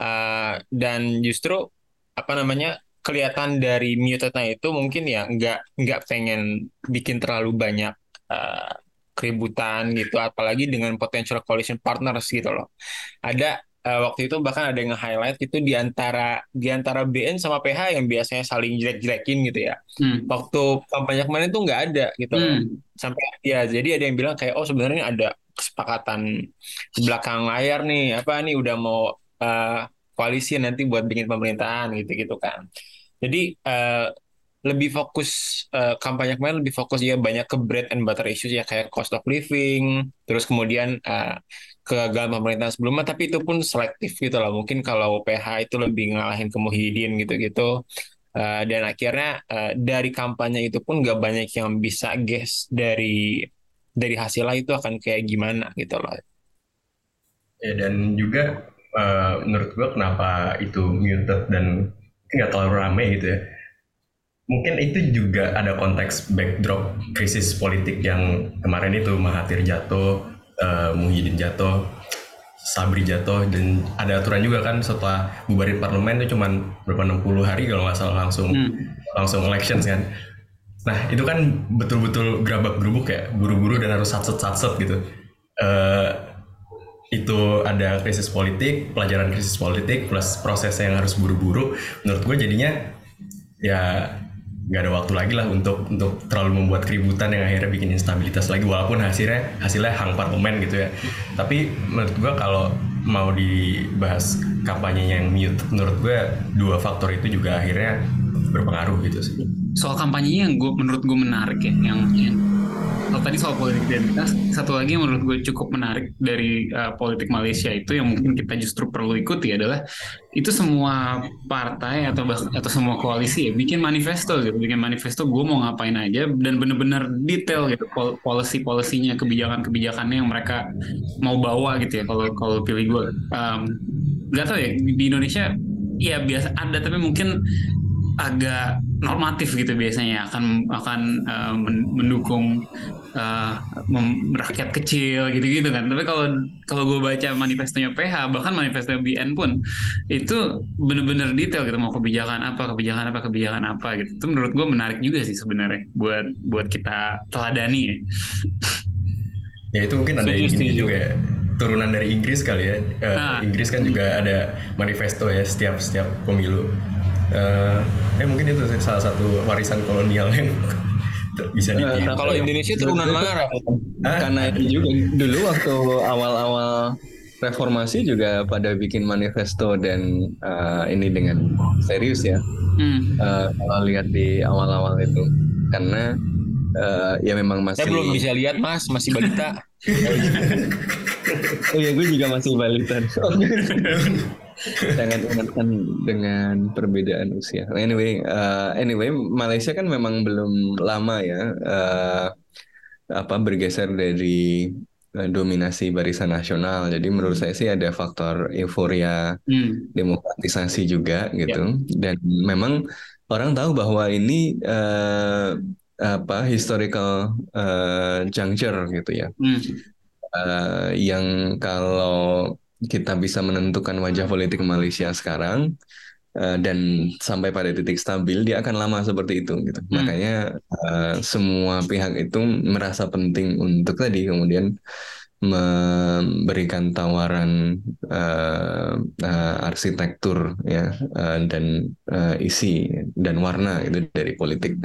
Uh, dan justru apa namanya kelihatan dari mutednya itu mungkin ya nggak nggak pengen bikin terlalu banyak uh, keributan gitu apalagi dengan potential coalition partners gitu loh ada uh, waktu itu bahkan ada yang nge-highlight itu di antara di antara BN sama PH yang biasanya saling jelek-jelekin gitu ya. Hmm. Waktu kampanye kemarin itu nggak ada gitu. Hmm. Sampai ya jadi ada yang bilang kayak oh sebenarnya ada kesepakatan di belakang layar nih apa nih udah mau uh, koalisi nanti buat bikin pemerintahan gitu-gitu kan. Jadi uh, lebih fokus uh, kampanye kemarin lebih fokus ya banyak ke bread and butter issues ya kayak cost of living, terus kemudian uh, kegagalan pemerintahan sebelumnya, tapi itu pun selektif gitu loh. Mungkin kalau PH itu lebih ngalahin ke Muhyiddin gitu-gitu. Uh, dan akhirnya uh, dari kampanye itu pun nggak banyak yang bisa guess dari dari hasilnya itu akan kayak gimana gitu loh. Ya dan juga uh, menurut gua kenapa itu muted dan nggak terlalu rame gitu ya mungkin itu juga ada konteks backdrop krisis politik yang kemarin itu Mahathir jatuh, uh, Muhyiddin jatuh, Sabri jatuh dan ada aturan juga kan setelah bubarin parlemen itu cuma berapa 60 hari kalau nggak salah langsung hmm. langsung elections kan. Nah itu kan betul-betul gerabak gerubuk ya, buru-buru dan harus satset-satset gitu. Uh, itu ada krisis politik, pelajaran krisis politik plus prosesnya yang harus buru-buru. Menurut gue jadinya ya nggak ada waktu lagi lah untuk untuk terlalu membuat keributan yang akhirnya bikin instabilitas lagi walaupun hasilnya hasilnya hang parlemen gitu ya. Tapi menurut gue kalau mau dibahas kampanye yang mute, menurut gue dua faktor itu juga akhirnya berpengaruh gitu sih. Soal kampanye yang gue menurut gue menarik ya, yang, yang kalau tadi soal politik identitas, satu lagi yang menurut gue cukup menarik dari uh, politik Malaysia itu yang mungkin kita justru perlu ikuti adalah itu semua partai atau atau semua koalisi ya bikin manifesto gitu, bikin manifesto gue mau ngapain aja dan bener-bener detail gitu policy polisinya kebijakan-kebijakannya yang mereka mau bawa gitu ya kalau kalau pilih gue. Um, gak tau ya di Indonesia ya biasa ada tapi mungkin agak normatif gitu biasanya akan akan uh, mendukung uh, rakyat kecil gitu-gitu kan. Tapi kalau kalau gue baca manifestonya PH bahkan manifesto BN pun itu bener-bener detail gitu mau kebijakan apa kebijakan apa kebijakan apa gitu. Itu menurut gue menarik juga sih sebenarnya buat buat kita teladani ya. Ya itu mungkin ada ini juga ya turunan dari Inggris kali ya. Uh, nah. Inggris kan juga ada manifesto ya setiap setiap pemilu uh, eh mungkin itu salah satu warisan kolonial yang bisa ditiru. Nah, kalau Indonesia turunan mana? Karena itu juga dulu waktu awal-awal reformasi juga pada bikin manifesto dan uh, ini dengan serius ya. Hmm. Uh, kalau lihat di awal-awal itu karena uh, ya memang masih. Saya belum bisa lihat mas, masih balita. [laughs] oh iya, gue juga masih balita. [laughs] jangan ingatkan dengan perbedaan usia. Anyway, uh, anyway, Malaysia kan memang belum lama ya uh, apa bergeser dari uh, dominasi barisan nasional. Jadi menurut saya sih ada faktor euforia hmm. demokratisasi juga gitu. Yeah. Dan memang orang tahu bahwa ini uh, apa historical uh, juncture gitu ya. Hmm. Uh, yang kalau kita bisa menentukan wajah politik Malaysia sekarang uh, dan sampai pada titik stabil dia akan lama seperti itu gitu. Hmm. Makanya uh, semua pihak itu merasa penting untuk tadi kemudian memberikan tawaran uh, uh, arsitektur ya uh, dan uh, isi dan warna itu dari politik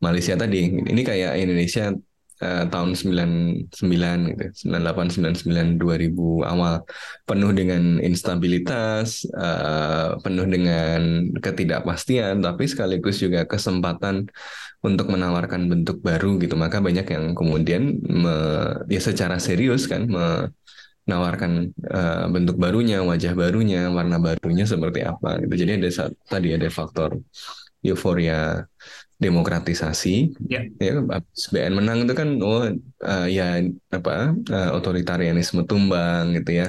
Malaysia tadi. Ini kayak Indonesia uh, tahun 99 gitu, 98 99 2000 awal penuh dengan instabilitas, uh, penuh dengan ketidakpastian tapi sekaligus juga kesempatan untuk menawarkan bentuk baru gitu. Maka banyak yang kemudian me, ya secara serius kan menawarkan uh, bentuk barunya, wajah barunya, warna barunya seperti apa gitu. Jadi ada tadi ada faktor euforia demokratisasi. Ya, ya BN menang itu kan oh uh, ya apa uh, otoritarianisme tumbang gitu ya.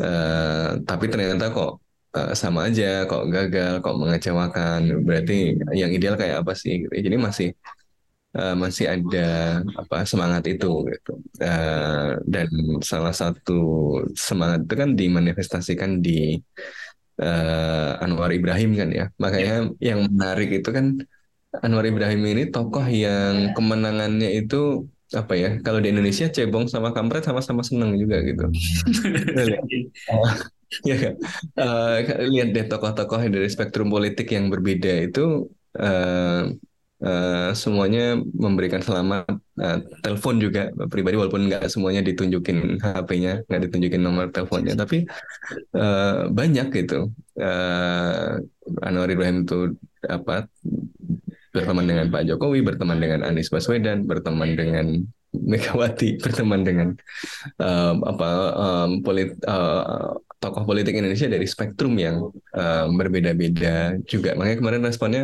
Uh, tapi ternyata kok uh, sama aja kok gagal kok mengecewakan. Berarti yang ideal kayak apa sih? Gitu. jadi masih uh, masih ada apa semangat itu gitu. Uh, dan salah satu semangat itu kan dimanifestasikan di uh, Anwar Ibrahim kan ya. Makanya ya. yang menarik itu kan Anwar Ibrahim ini tokoh yang kemenangannya itu apa ya kalau di Indonesia cebong sama kampret sama-sama seneng juga gitu. [laughs] [laughs] ya kan? Uh, lihat deh tokoh-tokoh dari spektrum politik yang berbeda itu uh, uh, semuanya memberikan selamat uh, telepon juga pribadi walaupun nggak semuanya ditunjukin HP-nya nggak ditunjukin nomor teleponnya tapi uh, banyak gitu uh, Anwar Ibrahim itu apa berteman dengan Pak Jokowi, berteman dengan Anies Baswedan, berteman dengan Megawati, [laughs] berteman dengan um, apa um, polit, uh, tokoh politik Indonesia dari spektrum yang um, berbeda-beda juga. Makanya kemarin responnya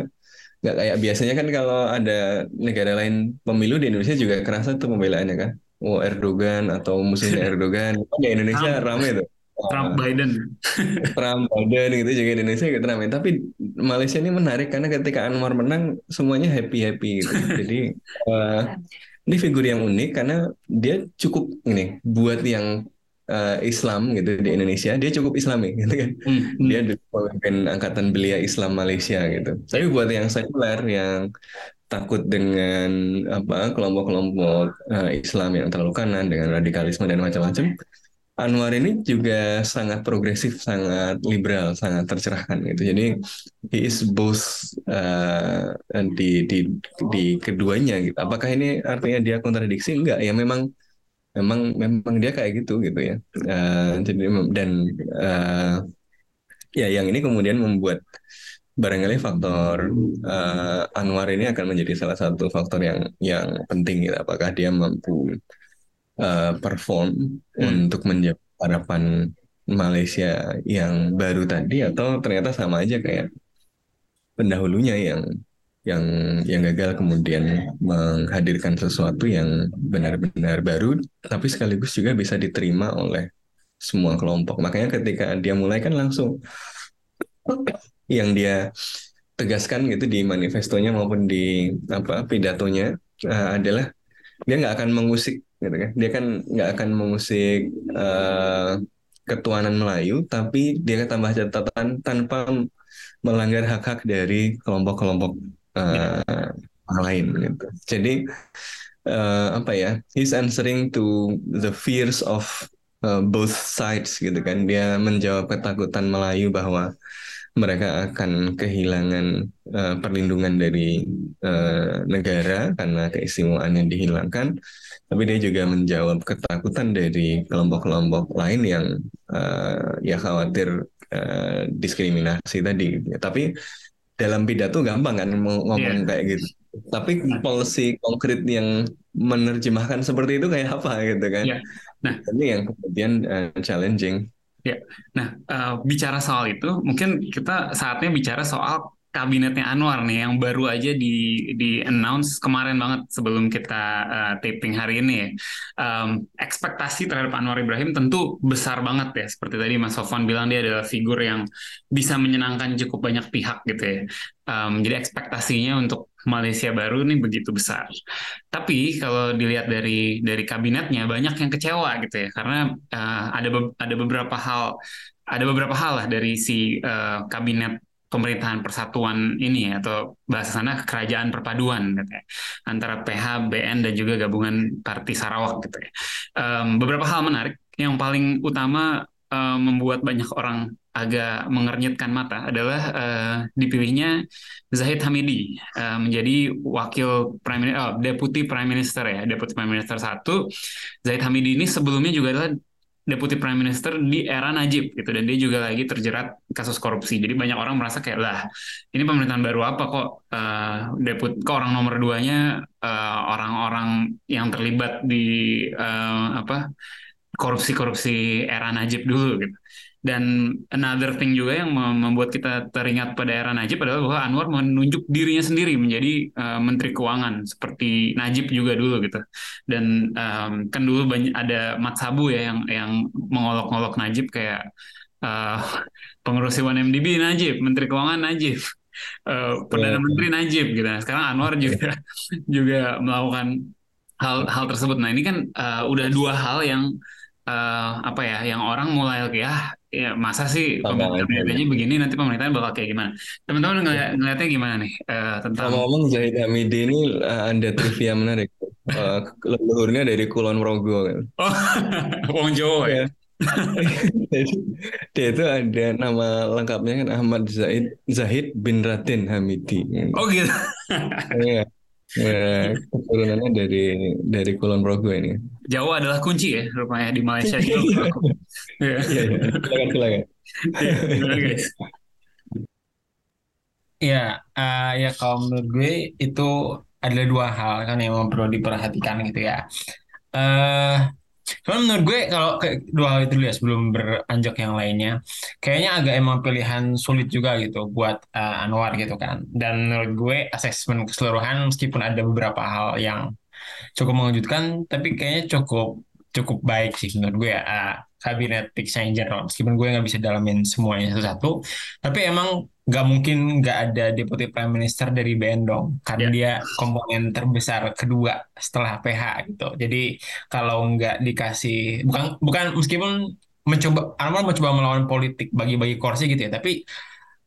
nggak kayak biasanya kan kalau ada negara lain pemilu di Indonesia juga kerasa tuh pembelaannya kan. Oh Erdogan atau musim [laughs] Erdogan, di Indonesia ramai tuh. Trump Biden. [laughs] Trump Biden gitu juga Indonesia gitu ramai tapi Malaysia ini menarik karena ketika Anwar menang semuanya happy happy gitu. [laughs] Jadi uh, ini figur yang unik karena dia cukup ini buat yang uh, Islam gitu di Indonesia dia cukup Islami [laughs] gitu kan. Hmm. dia pemimpin angkatan belia Islam Malaysia gitu. Tapi buat yang sekuler yang takut dengan apa kelompok-kelompok uh, Islam yang terlalu kanan dengan radikalisme dan macam-macam Anwar ini juga sangat progresif, sangat liberal, sangat tercerahkan gitu. Jadi he is both uh, di di di keduanya gitu. Apakah ini artinya dia kontradiksi? Enggak, ya memang memang memang dia kayak gitu gitu ya. Uh, jadi dan uh, ya yang ini kemudian membuat barangkali faktor uh, Anwar ini akan menjadi salah satu faktor yang yang penting gitu. Apakah dia mampu uh, perform hmm. untuk menjawab harapan Malaysia yang baru tadi atau ternyata sama aja kayak pendahulunya yang yang yang gagal kemudian menghadirkan sesuatu yang benar-benar baru tapi sekaligus juga bisa diterima oleh semua kelompok. Makanya ketika dia mulai kan langsung yang dia tegaskan gitu di manifestonya maupun di apa pidatonya uh, adalah dia nggak akan mengusik gitu kan. Dia kan nggak akan mengusik uh, ketuanan Melayu tapi dia tambah catatan tanpa melanggar hak-hak dari kelompok-kelompok uh, lain gitu. Jadi uh, apa ya he's answering to the fears of uh, both sides gitu kan. Dia menjawab ketakutan Melayu bahwa mereka akan kehilangan uh, perlindungan dari uh, negara karena keistimewaan yang dihilangkan tapi dia juga menjawab ketakutan dari kelompok-kelompok lain yang uh, ya khawatir uh, diskriminasi tadi. Tapi dalam pidato gampang kan ngomong yeah. kayak gitu. Tapi policy konkret yang menerjemahkan seperti itu kayak apa gitu kan? Yeah. Nah, ini yang kemudian uh, challenging. Ya, nah uh, bicara soal itu, mungkin kita saatnya bicara soal kabinetnya Anwar nih yang baru aja di di announce kemarin banget sebelum kita uh, taping hari ini ya. Um, ekspektasi terhadap Anwar Ibrahim tentu besar banget ya. Seperti tadi Mas Sofwan bilang dia adalah figur yang bisa menyenangkan cukup banyak pihak gitu ya. Um, jadi ekspektasinya untuk Malaysia baru ini begitu besar. Tapi kalau dilihat dari dari kabinetnya banyak yang kecewa gitu ya karena uh, ada be ada beberapa hal ada beberapa hal lah dari si uh, kabinet pemerintahan persatuan ini atau bahasa sana kerajaan perpaduan katanya antara PH, BN dan juga gabungan Parti Sarawak gitu ya. Um, beberapa hal menarik. Yang paling utama um, membuat banyak orang agak mengernyitkan mata adalah uh, dipilihnya Zahid Hamidi uh, menjadi wakil prime oh, deputi prime minister ya deputi prime minister satu. Zahid Hamidi ini sebelumnya juga adalah deputi prime minister di era Najib gitu dan dia juga lagi terjerat kasus korupsi. Jadi banyak orang merasa kayak lah ini pemerintahan baru apa kok uh, deput kok orang nomor duanya orang-orang uh, yang terlibat di uh, apa korupsi-korupsi era Najib dulu gitu dan another thing juga yang membuat kita teringat pada era Najib adalah bahwa Anwar menunjuk dirinya sendiri menjadi uh, Menteri Keuangan seperti Najib juga dulu gitu. Dan um, kan dulu banyak ada Mat Sabu ya yang yang mengolok-olok Najib kayak uh, pengurus MDB Najib, Menteri Keuangan Najib, uh, Perdana yeah. Menteri Najib gitu. Nah, sekarang Anwar juga juga melakukan hal hal tersebut. Nah ini kan uh, udah dua hal yang uh, apa ya yang orang mulai ya ya masa sih pemerintahnya begini nanti pemerintahnya bakal kayak gimana? Teman-teman ngeliat, ngeliatnya gimana nih uh, tentang ngomong Zahid Hamidi ini uh, ada trivia menarik. Uh, leluhurnya dari Kulon Progo kan. Oh [laughs] Wong Jawa ya? [laughs] Dia itu ada nama lengkapnya kan Ahmad Zahid Zahid bin Raden Hamidi. Oh gitu. Iya Ya, keturunannya dari dari Kulon Progo ini. Jawa adalah kunci ya rupanya di Malaysia. [laughs] Iya, iya, iya. Silakan, silakan. Ya, uh, ya kalau menurut gue itu ada dua hal kan yang perlu diperhatikan gitu ya. Uh, Cuman menurut gue kalau dua hal itu ya sebelum beranjak yang lainnya, kayaknya agak emang pilihan sulit juga gitu buat uh, Anwar gitu kan. Dan menurut gue asesmen keseluruhan meskipun ada beberapa hal yang cukup mengejutkan, tapi kayaknya cukup cukup baik sih menurut gue. Uh, kabinet fixnya in general. Meskipun gue nggak bisa dalamin semuanya satu-satu tapi emang nggak mungkin nggak ada deputi prime minister dari BN dong karena yeah. dia komponen terbesar kedua setelah PH gitu. Jadi kalau nggak dikasih bukan bukan meskipun mencoba Anwar mencoba melawan politik bagi-bagi kursi gitu ya tapi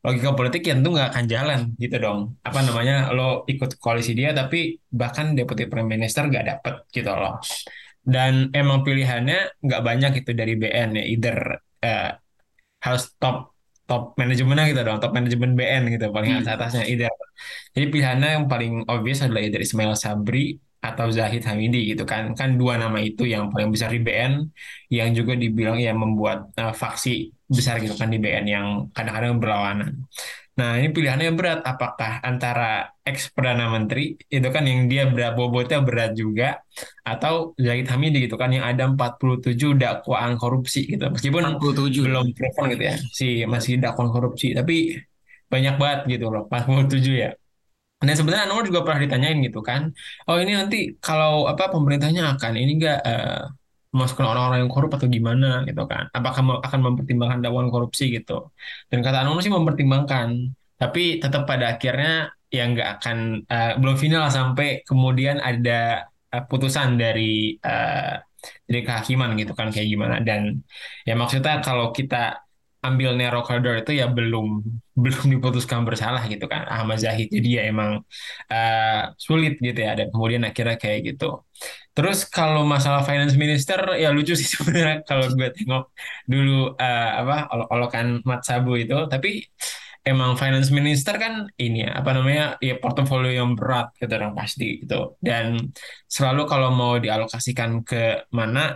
logika politik yang tentu nggak akan jalan gitu dong. Apa namanya lo ikut koalisi dia tapi bahkan deputi prime minister nggak dapet gitu loh dan emang pilihannya nggak banyak itu dari BN ya either uh, harus top top manajemennya gitu dong top manajemen BN gitu paling hmm. atasnya either. Jadi pilihannya yang paling obvious adalah dari Ismail Sabri atau Zahid Hamidi gitu kan. Kan dua nama itu yang paling besar di BN yang juga dibilang ya membuat uh, faksi besar gitu kan di BN yang kadang-kadang berlawanan Nah, ini pilihannya berat. Apakah antara ex Perdana Menteri, itu kan yang dia berat, bobotnya berat juga, atau Zahid Hamidi gitu kan, yang ada 47 dakwaan korupsi gitu. Meskipun 47. belum proven gitu ya, si masih dakwaan korupsi. Tapi banyak banget gitu loh, 47 ya. Dan sebenarnya Anwar juga pernah ditanyain gitu kan, oh ini nanti kalau apa pemerintahnya akan ini enggak uh, memasukkan orang-orang yang korup atau gimana gitu kan. Apakah akan mempertimbangkan dakwaan korupsi gitu. Dan kata Anu sih mempertimbangkan tapi tetap pada akhirnya yang nggak akan uh, belum final sampai kemudian ada uh, putusan dari uh, dari kehakiman gitu kan kayak gimana. Dan ya maksudnya kalau kita ambil Nero Corridor itu ya belum [laughs] belum diputuskan bersalah gitu kan. Ahmad Zahid jadi ya emang uh, sulit gitu ya. Dan kemudian akhirnya kayak gitu terus kalau masalah finance minister ya lucu sih [laughs] sebenarnya kalau gue tengok dulu uh, apa olokan Mat Sabu itu. Tapi emang finance minister kan ini ya apa namanya ya portofolio yang berat gitu dong pasti gitu. Dan selalu kalau mau dialokasikan ke mana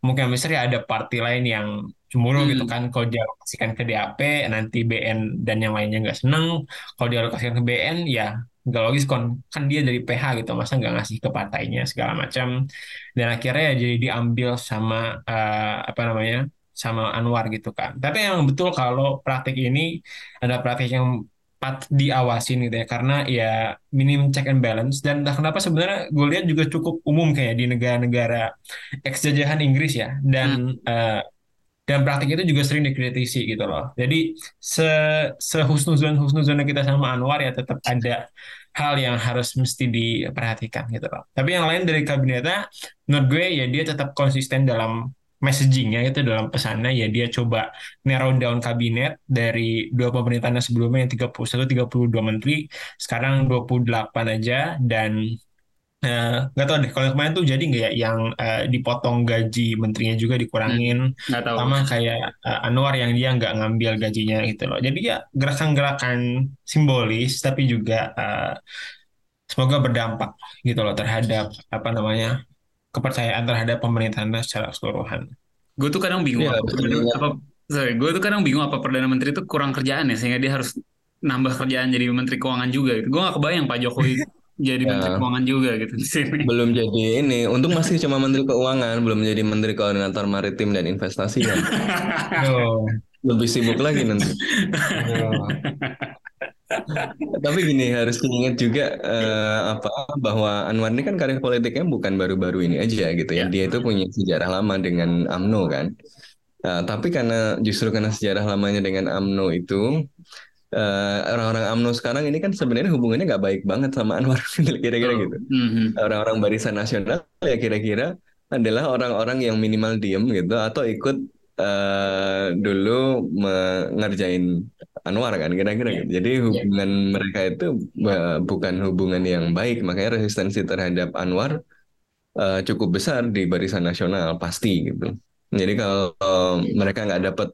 mungkin misalnya ada partai lain yang cemburu gitu hmm. gitu kan. Kalau dialokasikan ke DAP nanti BN dan yang lainnya nggak seneng. Kalau dialokasikan ke BN ya nggak logis kan kan dia dari PH gitu masa nggak ngasih ke partainya segala macam dan akhirnya ya jadi diambil sama uh, apa namanya sama Anwar gitu kan tapi yang betul kalau praktik ini ada praktik yang pat diawasin gitu ya karena ya minim check and balance dan entah kenapa sebenarnya gue lihat juga cukup umum kayak di negara-negara ex jajahan Inggris ya dan hmm. uh, dan praktik itu juga sering dikritisi gitu loh. Jadi se sehusnuzon husnuzonnya kita sama Anwar ya tetap ada hal yang harus mesti diperhatikan gitu loh. Tapi yang lain dari kabinetnya, menurut gue ya dia tetap konsisten dalam messagingnya itu dalam pesannya ya dia coba narrow down kabinet dari dua pemerintahan sebelumnya yang 31 32 menteri sekarang 28 aja dan Nah, nggak tahu deh kalau kemarin tuh jadi nggak ya yang uh, dipotong gaji menterinya juga dikurangin hmm, tahu. sama kayak uh, Anwar yang dia nggak ngambil gajinya gitu loh. Jadi ya gerakan-gerakan simbolis tapi juga uh, semoga berdampak gitu loh terhadap apa namanya kepercayaan terhadap pemerintahan secara keseluruhan. Gue tuh kadang bingung ya, apa, apa sorry, gue tuh kadang bingung apa perdana menteri itu kurang kerjaan ya sehingga dia harus nambah kerjaan jadi menteri keuangan juga. Gitu. Gue gak kebayang Pak Jokowi [laughs] jadi ya. menteri keuangan juga gitu di sini. Belum jadi ini. Untung masih cuma menteri keuangan, belum jadi menteri koordinator maritim dan investasi kan. [laughs] oh. Lebih sibuk lagi nanti. Oh. Tapi gini harus diingat juga uh, apa bahwa Anwar ini kan karir politiknya bukan baru-baru ini aja gitu ya. ya. Dia itu punya sejarah lama dengan AMNO kan. Uh, tapi karena justru karena sejarah lamanya dengan AMNO itu orang eh, orang-orang AMNO sekarang ini kan sebenarnya hubungannya nggak baik banget sama Anwar [laughs] kira-kira gitu. Mm-hmm. Orang-orang barisan nasional ya kira-kira adalah orang-orang yang minimal diem gitu atau ikut uh, dulu mengerjain Anwar kan kira-kira gitu. Jadi iya. hubungan yeah. mereka itu uh, bukan hubungan yang baik makanya resistensi terhadap Anwar uh, cukup besar di barisan nasional pasti gitu. Jadi kalau uh, mereka nggak dapat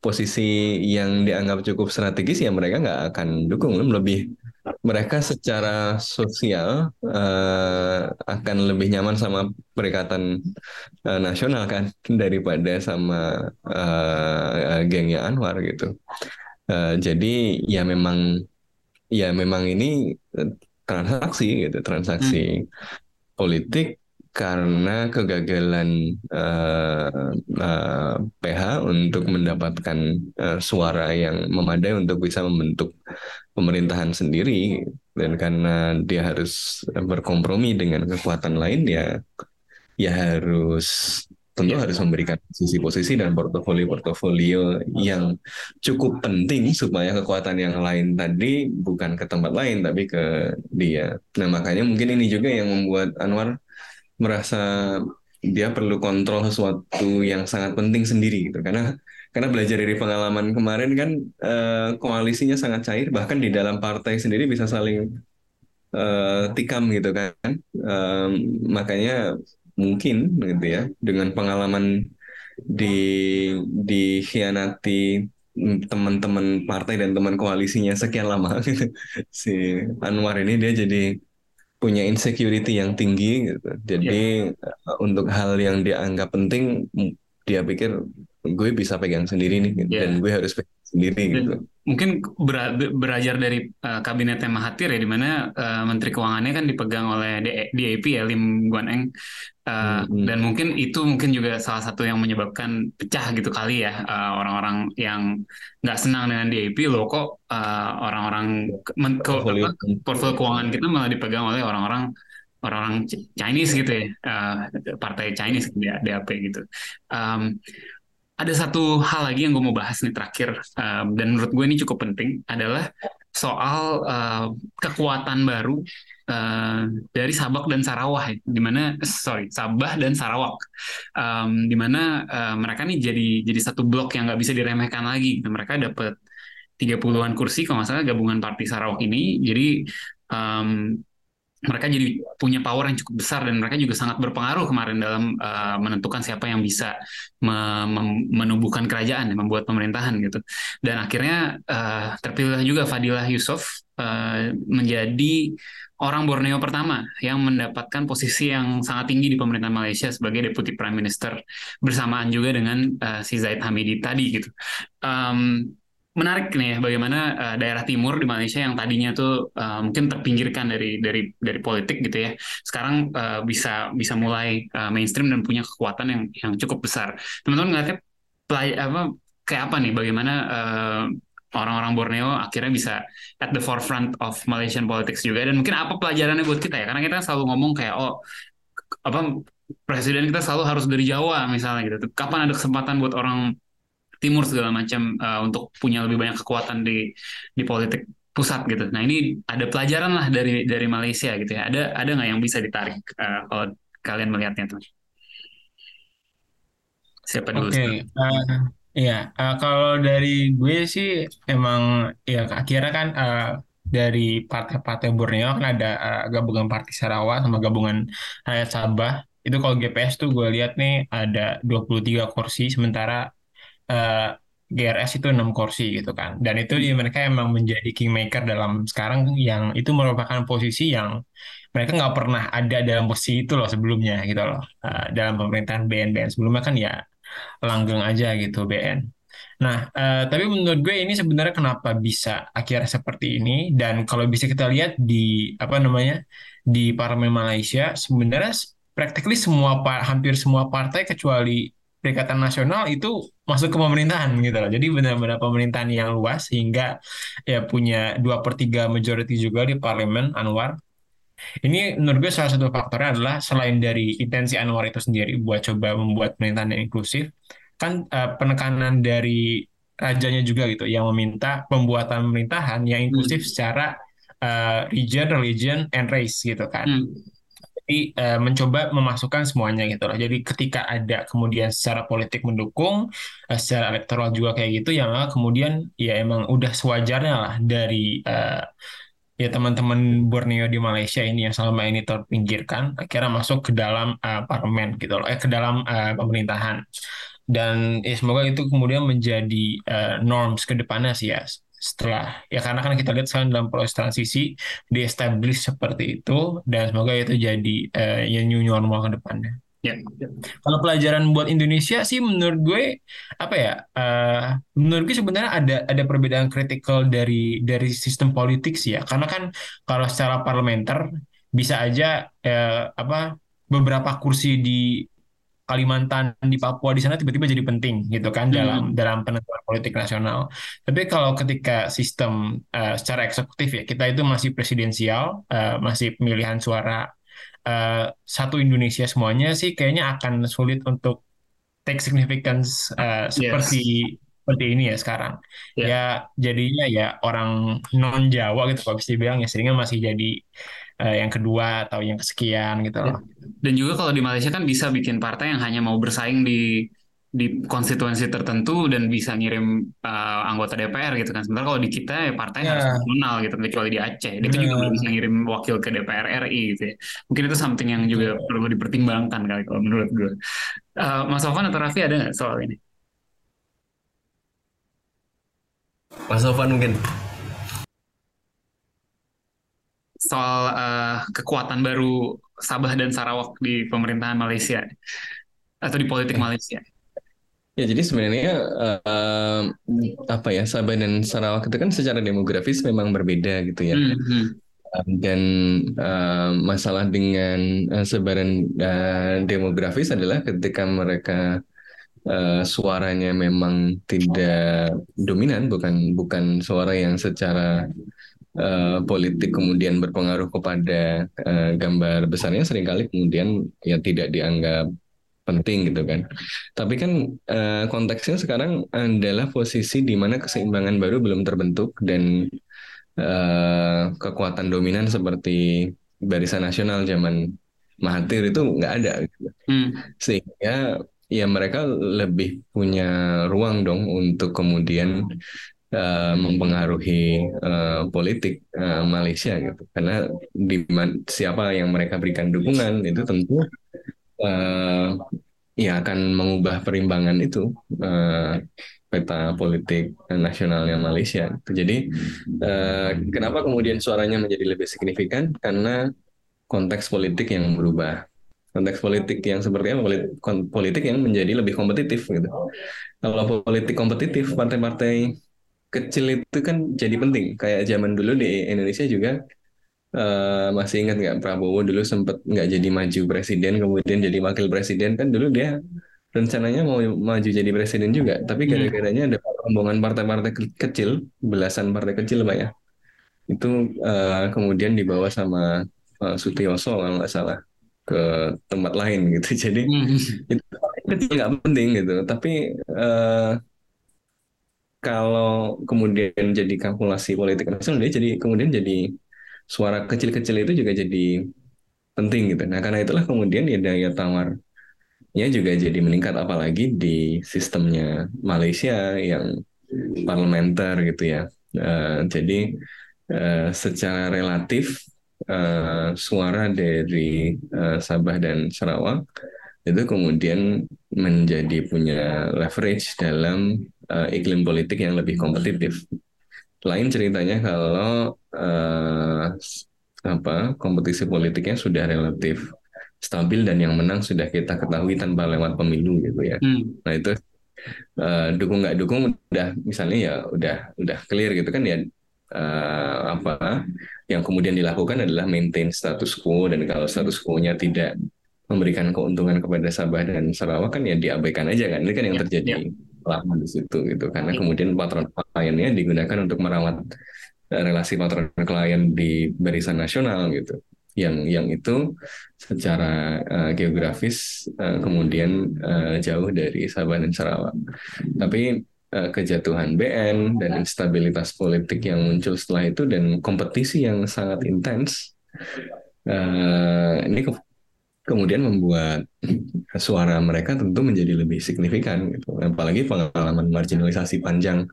posisi yang dianggap cukup strategis ya mereka nggak akan dukung. Lebih mereka secara sosial uh, akan lebih nyaman sama perikatan uh, nasional kan daripada sama uh, gengnya Anwar gitu. Uh, jadi ya memang ya memang ini transaksi gitu transaksi hmm. politik karena kegagalan uh, uh, PH untuk mendapatkan uh, suara yang memadai untuk bisa membentuk pemerintahan sendiri dan karena dia harus berkompromi dengan kekuatan lain ya ya harus tentu harus memberikan posisi-posisi dan portofolio-portofolio yang cukup penting supaya kekuatan yang lain tadi bukan ke tempat lain tapi ke dia. Nah makanya mungkin ini juga yang membuat Anwar merasa dia perlu kontrol sesuatu yang sangat penting sendiri gitu karena karena belajar dari pengalaman kemarin kan eh, koalisinya sangat cair bahkan di dalam partai sendiri bisa saling eh, tikam gitu kan eh, makanya mungkin gitu ya dengan pengalaman di dikhianati teman-teman partai dan teman koalisinya sekian lama gitu. [laughs] si Anwar ini dia jadi punya insecurity yang tinggi gitu. Jadi yeah. untuk hal yang dianggap penting dia pikir gue bisa pegang sendiri nih gitu. yeah. dan gue harus pegang sendiri gitu. Mungkin ber, belajar dari uh, kabinetnya Mahathir ya di mana uh, menteri keuangannya kan dipegang oleh DAP ya Lim Guan Eng uh, hmm. dan mungkin itu mungkin juga salah satu yang menyebabkan pecah gitu kali ya orang orang-orang yang nggak senang dengan DAP loh kok uh, orang-orang portfolio. portfolio keuangan kita malah dipegang oleh orang-orang orang-orang Chinese gitu ya uh, partai Chinese gitu ya DAP gitu um, ada satu hal lagi yang gue mau bahas nih terakhir um, dan menurut gue ini cukup penting adalah soal uh, kekuatan baru uh, dari Sabak dan Sarawak, di mana sorry Sabah dan Sarawak, um, di mana uh, mereka nih jadi jadi satu blok yang nggak bisa diremehkan lagi. Nah, mereka dapat 30-an kursi kalau nggak gabungan Parti Sarawak ini, jadi um, mereka jadi punya power yang cukup besar dan mereka juga sangat berpengaruh kemarin dalam uh, menentukan siapa yang bisa me menumbuhkan kerajaan, membuat pemerintahan gitu. Dan akhirnya uh, terpilih juga Fadilah Yusuf uh, menjadi orang Borneo pertama yang mendapatkan posisi yang sangat tinggi di pemerintahan Malaysia sebagai Deputy Prime Minister bersamaan juga dengan uh, si Zaid Hamidi tadi gitu. Um, menarik nih ya bagaimana uh, daerah timur di Malaysia yang tadinya tuh uh, mungkin terpinggirkan dari dari dari politik gitu ya sekarang uh, bisa bisa mulai uh, mainstream dan punya kekuatan yang yang cukup besar. Teman-teman ngeliatnya pelay apa kayak apa nih? Bagaimana uh, orang-orang Borneo akhirnya bisa at the forefront of Malaysian politics juga? Dan mungkin apa pelajarannya buat kita ya? Karena kita selalu ngomong kayak oh apa presiden kita selalu harus dari Jawa misalnya gitu. Kapan ada kesempatan buat orang timur segala macam uh, untuk punya lebih banyak kekuatan di di politik pusat gitu. Nah ini ada pelajaran lah dari dari Malaysia gitu ya. Ada ada nggak yang bisa ditarik uh, kalau kalian melihatnya tuh? Siapa dulu? Oke, okay. uh, Iya, uh, kalau dari gue sih emang ya akhirnya kan uh, dari partai-partai Borneo kan ada uh, gabungan Partai Sarawak sama gabungan Rakyat Sabah. Itu kalau GPS tuh gue lihat nih ada 23 kursi sementara uh, GRS itu enam kursi gitu kan. Dan itu ya, mereka emang menjadi kingmaker dalam sekarang yang itu merupakan posisi yang mereka nggak pernah ada dalam posisi itu loh sebelumnya gitu loh. Uh, dalam pemerintahan BN-BN sebelumnya kan ya langgeng aja gitu BN. Nah, uh, tapi menurut gue ini sebenarnya kenapa bisa akhirnya seperti ini dan kalau bisa kita lihat di apa namanya di parlemen Malaysia sebenarnya practically semua hampir semua partai kecuali Perikatan Nasional itu masuk ke pemerintahan gitu loh. Jadi benar-benar pemerintahan yang luas sehingga ya punya dua per tiga majority juga di parlemen Anwar. Ini menurut gue salah satu faktornya adalah selain dari intensi Anwar itu sendiri buat coba membuat pemerintahan yang inklusif, kan uh, penekanan dari rajanya juga gitu yang meminta pembuatan pemerintahan yang inklusif hmm. secara uh, region, religion, and race gitu kan. Hmm. Jadi uh, mencoba memasukkan semuanya gitu loh. Jadi ketika ada kemudian secara politik mendukung, uh, secara elektoral juga kayak gitu, yang kemudian ya emang udah sewajarnya lah dari uh, ya teman-teman Borneo di Malaysia ini yang selama ini terpinggirkan akhirnya masuk ke dalam uh, parlemen gitu loh, eh ke dalam uh, pemerintahan. Dan ya semoga itu kemudian menjadi uh, norms ke depannya sih ya setelah ya karena kan kita lihat sekarang dalam proses transisi di establish seperti itu dan semoga itu jadi uh, yang new normal ke depannya. Ya. Kalau pelajaran buat Indonesia sih menurut gue apa ya? Uh, menurut gue sebenarnya ada ada perbedaan kritikal dari dari sistem politik sih ya. Karena kan kalau secara parlementer bisa aja uh, apa beberapa kursi di Kalimantan di Papua di sana tiba-tiba jadi penting gitu kan hmm. dalam dalam penentuan politik nasional. Tapi kalau ketika sistem uh, secara eksekutif ya kita itu masih presidensial, uh, masih pemilihan suara uh, satu Indonesia semuanya sih kayaknya akan sulit untuk take significance uh, seperti yes. seperti ini ya sekarang. Yeah. Ya jadinya ya orang non Jawa gitu kalau bisa dibilang ya seringnya masih jadi uh, yang kedua atau yang kesekian gitu loh. Dan juga kalau di Malaysia kan bisa bikin partai yang hanya mau bersaing di di konstituensi tertentu dan bisa ngirim uh, anggota DPR gitu kan. Sementara kalau di kita ya partai yeah. harus nasional gitu kecuali di Aceh. Dia yeah. juga belum bisa ngirim wakil ke DPR RI gitu ya. Mungkin itu something yang juga yeah. perlu dipertimbangkan kali kalau menurut gue. Uh, Mas Sofan atau Raffi ada nggak soal ini? Mas Sofan mungkin soal uh, kekuatan baru Sabah dan Sarawak di pemerintahan Malaysia atau di politik eh. Malaysia. Ya jadi sebenarnya uh, apa ya Sabah dan Sarawak itu kan secara demografis memang berbeda gitu ya. Mm -hmm. Dan uh, masalah dengan uh, sebaran uh, demografis adalah ketika mereka uh, suaranya memang tidak dominan, bukan bukan suara yang secara uh, politik kemudian berpengaruh kepada uh, gambar besarnya sering kali kemudian ya tidak dianggap penting gitu kan. Tapi kan uh, konteksnya sekarang adalah posisi di mana keseimbangan baru belum terbentuk dan uh, kekuatan dominan seperti barisan nasional zaman Mahathir itu nggak ada. Gitu. Hmm. Sehingga ya mereka lebih punya ruang dong untuk kemudian uh, mempengaruhi uh, politik uh, Malaysia gitu karena di siapa yang mereka berikan dukungan itu tentu uh, ya akan mengubah perimbangan itu uh, peta politik nasionalnya Malaysia. Jadi uh, kenapa kemudian suaranya menjadi lebih signifikan? Karena konteks politik yang berubah. Konteks politik yang seperti? Politik yang menjadi lebih kompetitif gitu. Kalau politik kompetitif, partai-partai kecil itu kan jadi penting. Kayak zaman dulu di Indonesia juga uh, masih ingat nggak Prabowo dulu sempat nggak jadi maju presiden, kemudian jadi wakil presiden kan dulu dia rencananya mau maju jadi presiden juga, tapi hmm. gara-garanya ada rombongan partai-partai kecil, belasan partai kecil pak ya, itu uh, kemudian dibawa sama uh, Sutioso kalau nggak salah ke tempat lain gitu. [laughs] Jadi hmm. itu kecil nggak penting gitu, tapi uh, kalau kemudian jadi kalkulasi politik nasional dia jadi kemudian jadi suara kecil-kecil itu juga jadi penting gitu. Nah karena itulah kemudian ya daya tawar ya juga jadi meningkat apalagi di sistemnya Malaysia yang parlementer gitu ya. Uh, jadi uh, secara relatif uh, suara dari uh, Sabah dan Sarawak itu kemudian menjadi punya leverage dalam uh, iklim politik yang lebih kompetitif. Lain ceritanya kalau uh, apa kompetisi politiknya sudah relatif stabil dan yang menang sudah kita ketahui tanpa lewat pemilu gitu ya. Hmm. Nah itu uh, dukung nggak dukung udah misalnya ya udah udah clear gitu kan ya uh, apa yang kemudian dilakukan adalah maintain status quo dan kalau status quo-nya tidak memberikan keuntungan kepada Sabah dan Sarawak kan ya diabaikan aja kan ini kan yang ya, terjadi ya. lama di situ gitu karena ya. kemudian patron kliennya digunakan untuk merawat eh, relasi patron klien di barisan nasional gitu yang yang itu secara uh, geografis uh, kemudian uh, jauh dari Sabah dan Sarawak tapi uh, kejatuhan BN dan instabilitas politik yang muncul setelah itu dan kompetisi yang sangat intens uh, ini kemudian membuat [clears throat] suara mereka tentu menjadi lebih signifikan gitu. Apalagi pengalaman marginalisasi panjang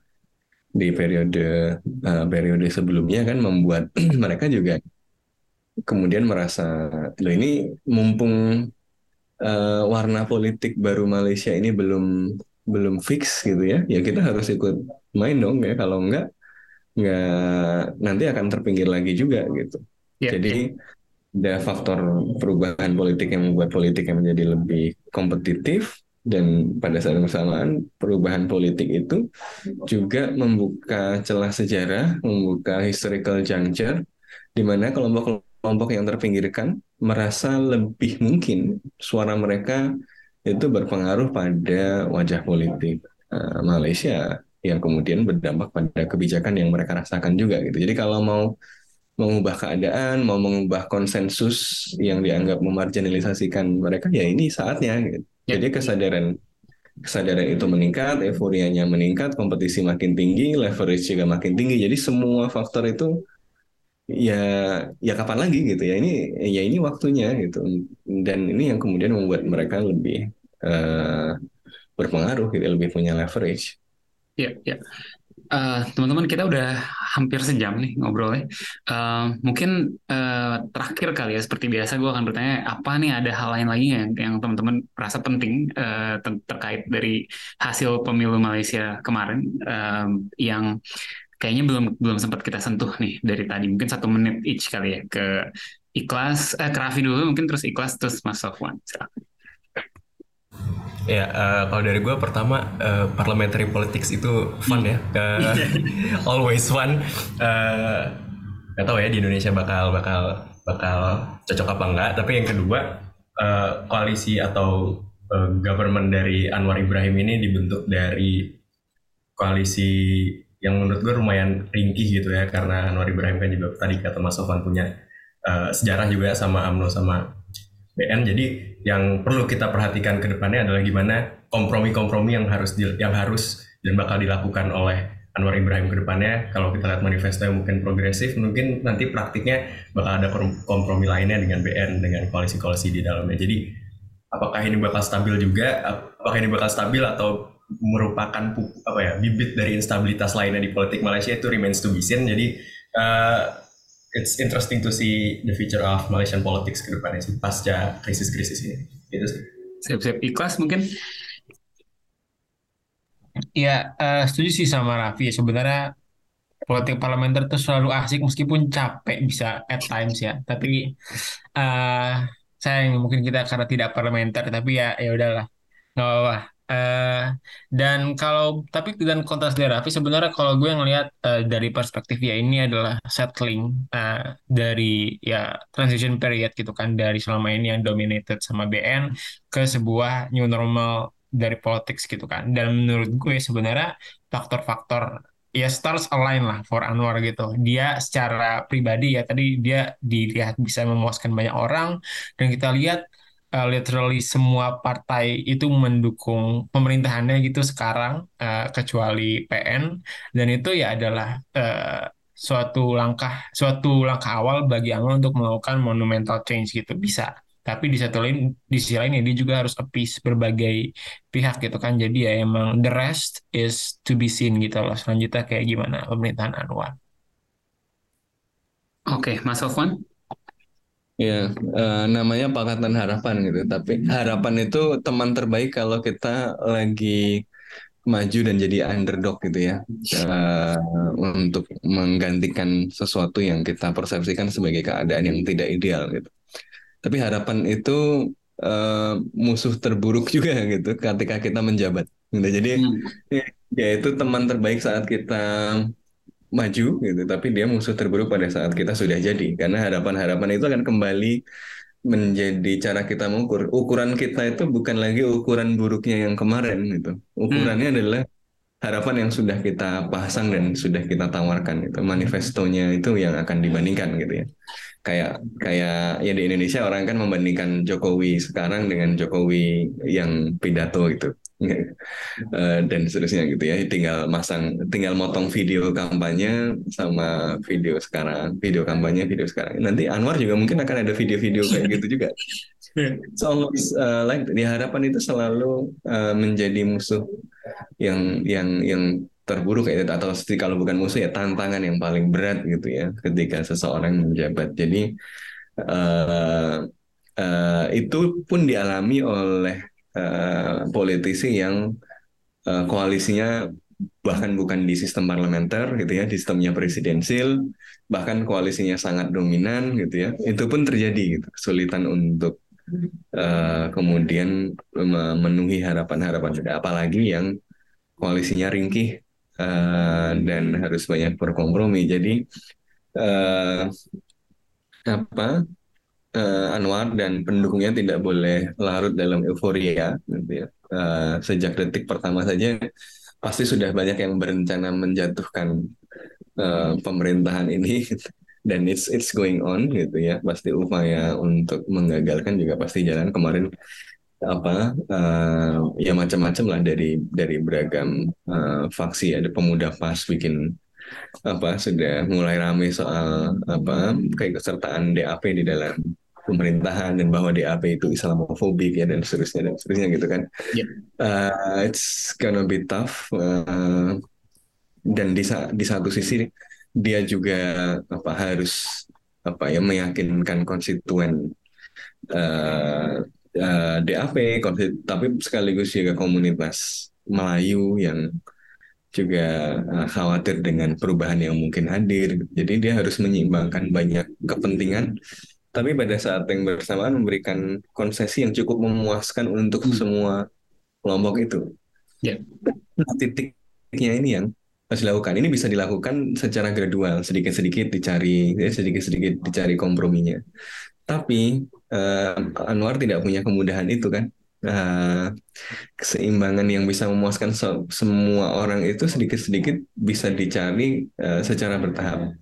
di periode uh, periode sebelumnya kan membuat [clears throat] mereka juga kemudian merasa loh ini mumpung uh, warna politik baru Malaysia ini belum belum fix gitu ya ya kita harus ikut main dong ya kalau enggak enggak nanti akan terpinggir lagi juga gitu yeah. jadi ada faktor perubahan politik yang membuat politik yang menjadi lebih kompetitif dan pada saat bersamaan perubahan politik itu juga membuka celah sejarah, membuka historical juncture di mana kelompok-kelompok yang terpinggirkan merasa lebih mungkin suara mereka itu berpengaruh pada wajah politik uh, Malaysia yang kemudian berdampak pada kebijakan yang mereka rasakan juga gitu. Jadi kalau mau mengubah keadaan, mau mengubah konsensus yang dianggap memarginalisasikan mereka, ya ini saatnya. Gitu. Ya. Jadi kesadaran kesadaran itu meningkat, euforianya meningkat, kompetisi makin tinggi, leverage juga makin tinggi. Jadi semua faktor itu ya ya kapan lagi gitu ya ini ya ini waktunya gitu dan ini yang kemudian membuat mereka lebih uh, berpengaruh gitu lebih punya leverage. Ya, ya. Uh, teman-teman kita udah hampir sejam nih ngobrolnya. Uh, mungkin uh, terakhir kali ya seperti biasa gue akan bertanya apa nih ada hal lain lagi yang yang teman-teman merasa penting uh, terkait dari hasil pemilu Malaysia kemarin uh, yang kayaknya belum belum sempat kita sentuh nih dari tadi mungkin satu menit each kali ya ke ikhlas eh, ke dulu mungkin terus ikhlas terus Mas Sofwan. Silakan. Ya, uh, kalau dari gue pertama uh, parliamentary politics itu fun ya, uh, [laughs] always fun. Uh, gak tahu ya di Indonesia bakal bakal bakal cocok apa enggak. Tapi yang kedua uh, koalisi atau uh, government dari Anwar Ibrahim ini dibentuk dari koalisi yang menurut gue lumayan ringkih gitu ya karena Anwar Ibrahim kan juga tadi kata Mas Sofan punya uh, sejarah juga sama AMNO sama BN. Jadi yang perlu kita perhatikan ke depannya adalah gimana kompromi-kompromi yang harus di, yang harus dan bakal dilakukan oleh Anwar Ibrahim ke depannya. Kalau kita lihat manifesto yang mungkin progresif, mungkin nanti praktiknya bakal ada kompromi lainnya dengan BN, dengan koalisi-koalisi di dalamnya. Jadi apakah ini bakal stabil juga? Apakah ini bakal stabil atau merupakan apa ya bibit dari instabilitas lainnya di politik Malaysia itu remains to be seen. Jadi uh, it's interesting to see the future of Malaysian politics ke depannya sih pasca krisis-krisis ini. Gitu sih. Siap-siap ikhlas mungkin. Ya, uh, setuju sih sama Raffi. Sebenarnya politik parlementer itu selalu asik meskipun capek bisa at times ya. Tapi uh, sayang mungkin kita karena tidak parlementer tapi ya ya udahlah. Nggak apa-apa. Uh, dan kalau tapi dan kontras dari Raffi sebenarnya kalau gue ngelihat uh, dari perspektif ya ini adalah settling uh, dari ya transition period gitu kan dari selama ini yang dominated sama BN ke sebuah new normal dari politics gitu kan. Dan menurut gue sebenarnya faktor-faktor ya stars align lah for Anwar gitu. Dia secara pribadi ya tadi dia dilihat bisa memuaskan banyak orang dan kita lihat uh, literally semua partai itu mendukung pemerintahannya gitu sekarang uh, kecuali PN dan itu ya adalah uh, suatu langkah suatu langkah awal bagi Anglo untuk melakukan monumental change gitu. Bisa. Tapi di satu lain di sisi lain ya dia juga harus appease berbagai pihak gitu kan. Jadi ya emang the rest is to be seen gitu loh. Selanjutnya kayak gimana pemerintahan Anwar? Oke, Mas Sofwan? Ya, uh, namanya Pakatan Harapan gitu. Tapi harapan itu teman terbaik kalau kita lagi maju dan jadi underdog gitu ya, uh, untuk menggantikan sesuatu yang kita persepsikan sebagai keadaan yang tidak ideal gitu. Tapi harapan itu uh, musuh terburuk [laughs] juga gitu ketika kita menjabat. Gitu. Jadi hmm. ya itu teman terbaik saat kita maju gitu tapi dia musuh terburuk pada saat kita sudah jadi. Karena harapan-harapan itu akan kembali menjadi cara kita mengukur. Ukuran kita itu bukan lagi ukuran buruknya yang kemarin gitu. Ukurannya hmm. adalah harapan yang sudah kita pasang dan sudah kita tawarkan itu manifestonya itu yang akan dibandingkan gitu ya. Kayak kayak ya di Indonesia orang kan membandingkan Jokowi sekarang dengan Jokowi yang pidato itu dan seterusnya gitu ya. Tinggal masang tinggal motong video kampanye sama video sekarang video kampanye video sekarang. Nanti Anwar juga mungkin akan ada video-video kayak gitu juga. So uh, like di harapan itu selalu uh, menjadi musuh yang yang yang terburuk ya. Atau kalau bukan musuh ya tantangan yang paling berat gitu ya ketika seseorang menjabat. Jadi uh, uh, itu pun dialami oleh uh, politisi yang uh, koalisinya bahkan bukan di sistem parlementer gitu ya, di sistemnya presidensil, bahkan koalisinya sangat dominan gitu ya, itu pun terjadi gitu, kesulitan untuk uh, kemudian memenuhi harapan-harapan apalagi yang koalisinya ringkih uh, dan harus banyak berkompromi. Jadi uh, apa uh, Anwar dan pendukungnya tidak boleh larut dalam euforia gitu ya. Uh, sejak detik pertama saja pasti sudah banyak yang berencana menjatuhkan uh, pemerintahan ini. [laughs] Dan it's it's going on gitu ya. Pasti upaya untuk menggagalkan juga pasti jalan. Kemarin apa uh, ya macam-macam lah dari dari beragam uh, faksi. Ada pemuda pas bikin apa sudah mulai ramai soal apa keikutsertaan DAP di dalam pemerintahan dan bahwa DAP itu Islamofobik ya dan seterusnya dan seterusnya gitu kan. Yeah. Uh, it's gonna be tough. Uh, dan di di satu sisi dia juga apa harus apa ya meyakinkan konstituen uh, uh, DAP, tapi sekaligus juga komunitas Melayu yang juga uh, khawatir dengan perubahan yang mungkin hadir. Jadi dia harus menyeimbangkan banyak kepentingan tapi pada saat yang bersamaan memberikan konsesi yang cukup memuaskan untuk hmm. semua kelompok itu. Yeah. Nah, titiknya ini yang harus dilakukan. Ini bisa dilakukan secara gradual, sedikit-sedikit dicari, ya, sedikit-sedikit dicari komprominya. Tapi uh, Anwar tidak punya kemudahan itu kan. Uh, keseimbangan yang bisa memuaskan se semua orang itu sedikit-sedikit bisa dicari uh, secara bertahap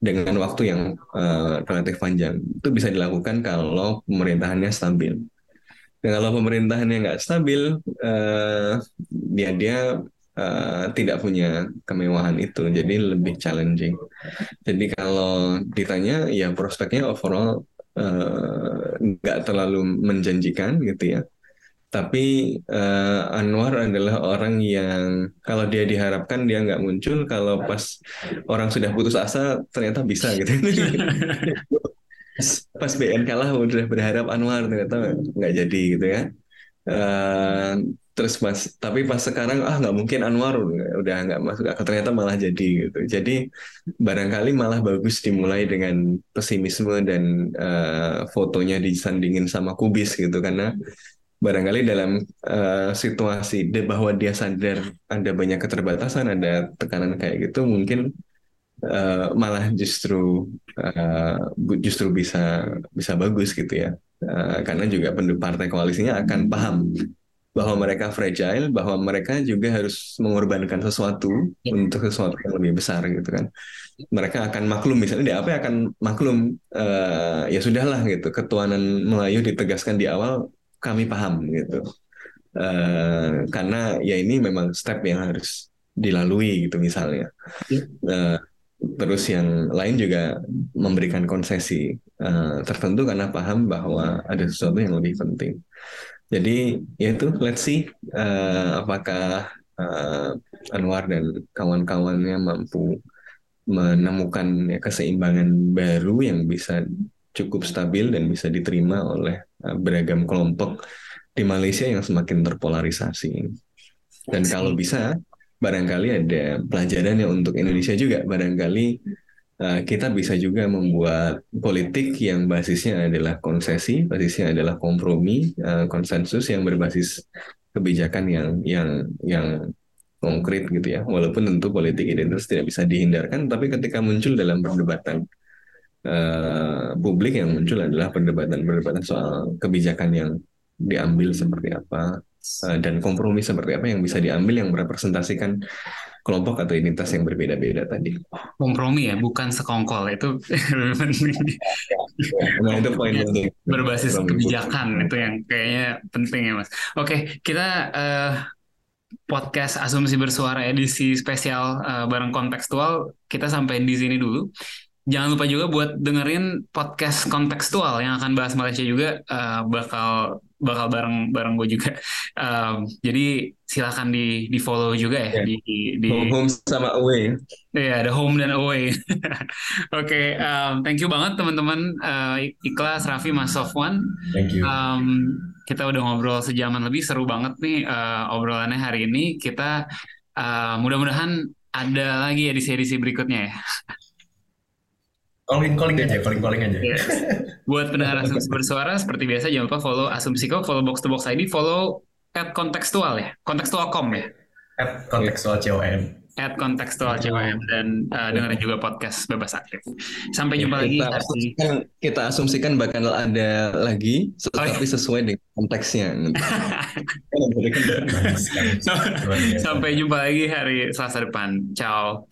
dengan waktu yang uh, relatif panjang. Itu bisa dilakukan kalau pemerintahannya stabil. Dan kalau pemerintahannya nggak stabil, uh, dia dia uh, tidak punya kemewahan itu, jadi lebih challenging. Jadi kalau ditanya, ya prospeknya overall nggak uh, terlalu menjanjikan gitu ya. Tapi uh, Anwar adalah orang yang kalau dia diharapkan dia nggak muncul, kalau pas orang sudah putus asa ternyata bisa gitu. [laughs] pas BN kalah udah berharap Anwar ternyata nggak jadi gitu ya. Uh, terus pas tapi pas sekarang ah nggak mungkin Anwar udah nggak masuk akal ternyata malah jadi gitu. Jadi barangkali malah bagus dimulai dengan pesimisme dan uh, fotonya disandingin sama kubis gitu karena barangkali dalam uh, situasi de bahwa dia sadar ada banyak keterbatasan, ada tekanan kayak gitu, mungkin uh, malah justru uh, justru bisa bisa bagus gitu ya, uh, karena juga pendukung partai koalisinya akan paham bahwa mereka fragile, bahwa mereka juga harus mengorbankan sesuatu ya. untuk sesuatu yang lebih besar gitu kan. Mereka akan maklum misalnya dia apa akan maklum uh, ya sudahlah gitu ketuanan Melayu ditegaskan di awal kami paham gitu. Uh, karena ya ini memang step yang harus dilalui gitu misalnya. Uh, terus yang lain juga memberikan konsesi uh, tertentu karena paham bahwa ada sesuatu yang lebih penting. Jadi ya itu let's see uh, apakah uh, Anwar dan kawan-kawannya mampu menemukan ya, keseimbangan baru yang bisa cukup stabil dan bisa diterima oleh beragam kelompok di Malaysia yang semakin terpolarisasi. Dan kalau bisa barangkali ada pelajarannya untuk Indonesia juga. Barangkali uh, kita bisa juga membuat politik yang basisnya adalah konsesi basisnya adalah kompromi uh, konsensus yang berbasis kebijakan yang yang yang konkret gitu ya. Walaupun tentu politik identitas tidak bisa dihindarkan tapi ketika muncul dalam perdebatan uh, publik yang muncul adalah perdebatan-perdebatan soal kebijakan yang diambil seperti apa Eh, dan kompromi seperti apa yang bisa diambil yang merepresentasikan kelompok atau identitas yang berbeda-beda tadi. Kompromi ya, bukan sekongkol itu. nah itu poin penting. Berbasis kebijakan itu yang kayaknya penting ya mas. Oke, kita uh, podcast asumsi bersuara edisi spesial uh, bareng kontekstual kita sampai di sini dulu. Jangan lupa juga buat dengerin podcast kontekstual yang akan bahas Malaysia juga uh, bakal bakal bareng bareng gue juga. Um, jadi silakan di di follow juga ya yeah. di di home sama away. Iya, yeah, ada home dan away. [laughs] Oke, okay, um, thank you banget teman-teman uh, Ikhlas, Raffi, Mas Sofwan. Thank you. Um, kita udah ngobrol sejaman lebih seru banget nih uh, obrolannya hari ini. Kita uh, mudah-mudahan ada lagi edisi-edisi berikutnya ya. [laughs] calling calling aja calling calling aja. Yes. [laughs] buat pendengar asumsi bersuara seperti biasa jangan lupa follow asumsiko follow box to box id follow at kontekstual ya kontekstual.com ya. At kontekstual com at kontekstual com dan uh, dengerin juga podcast bebas aktif. Sampai jumpa lagi. kita asumsikan, kita asumsikan bakal ada lagi tetapi oh, iya. sesuai dengan konteksnya. [laughs] Sampai jumpa lagi hari Selasa depan. Ciao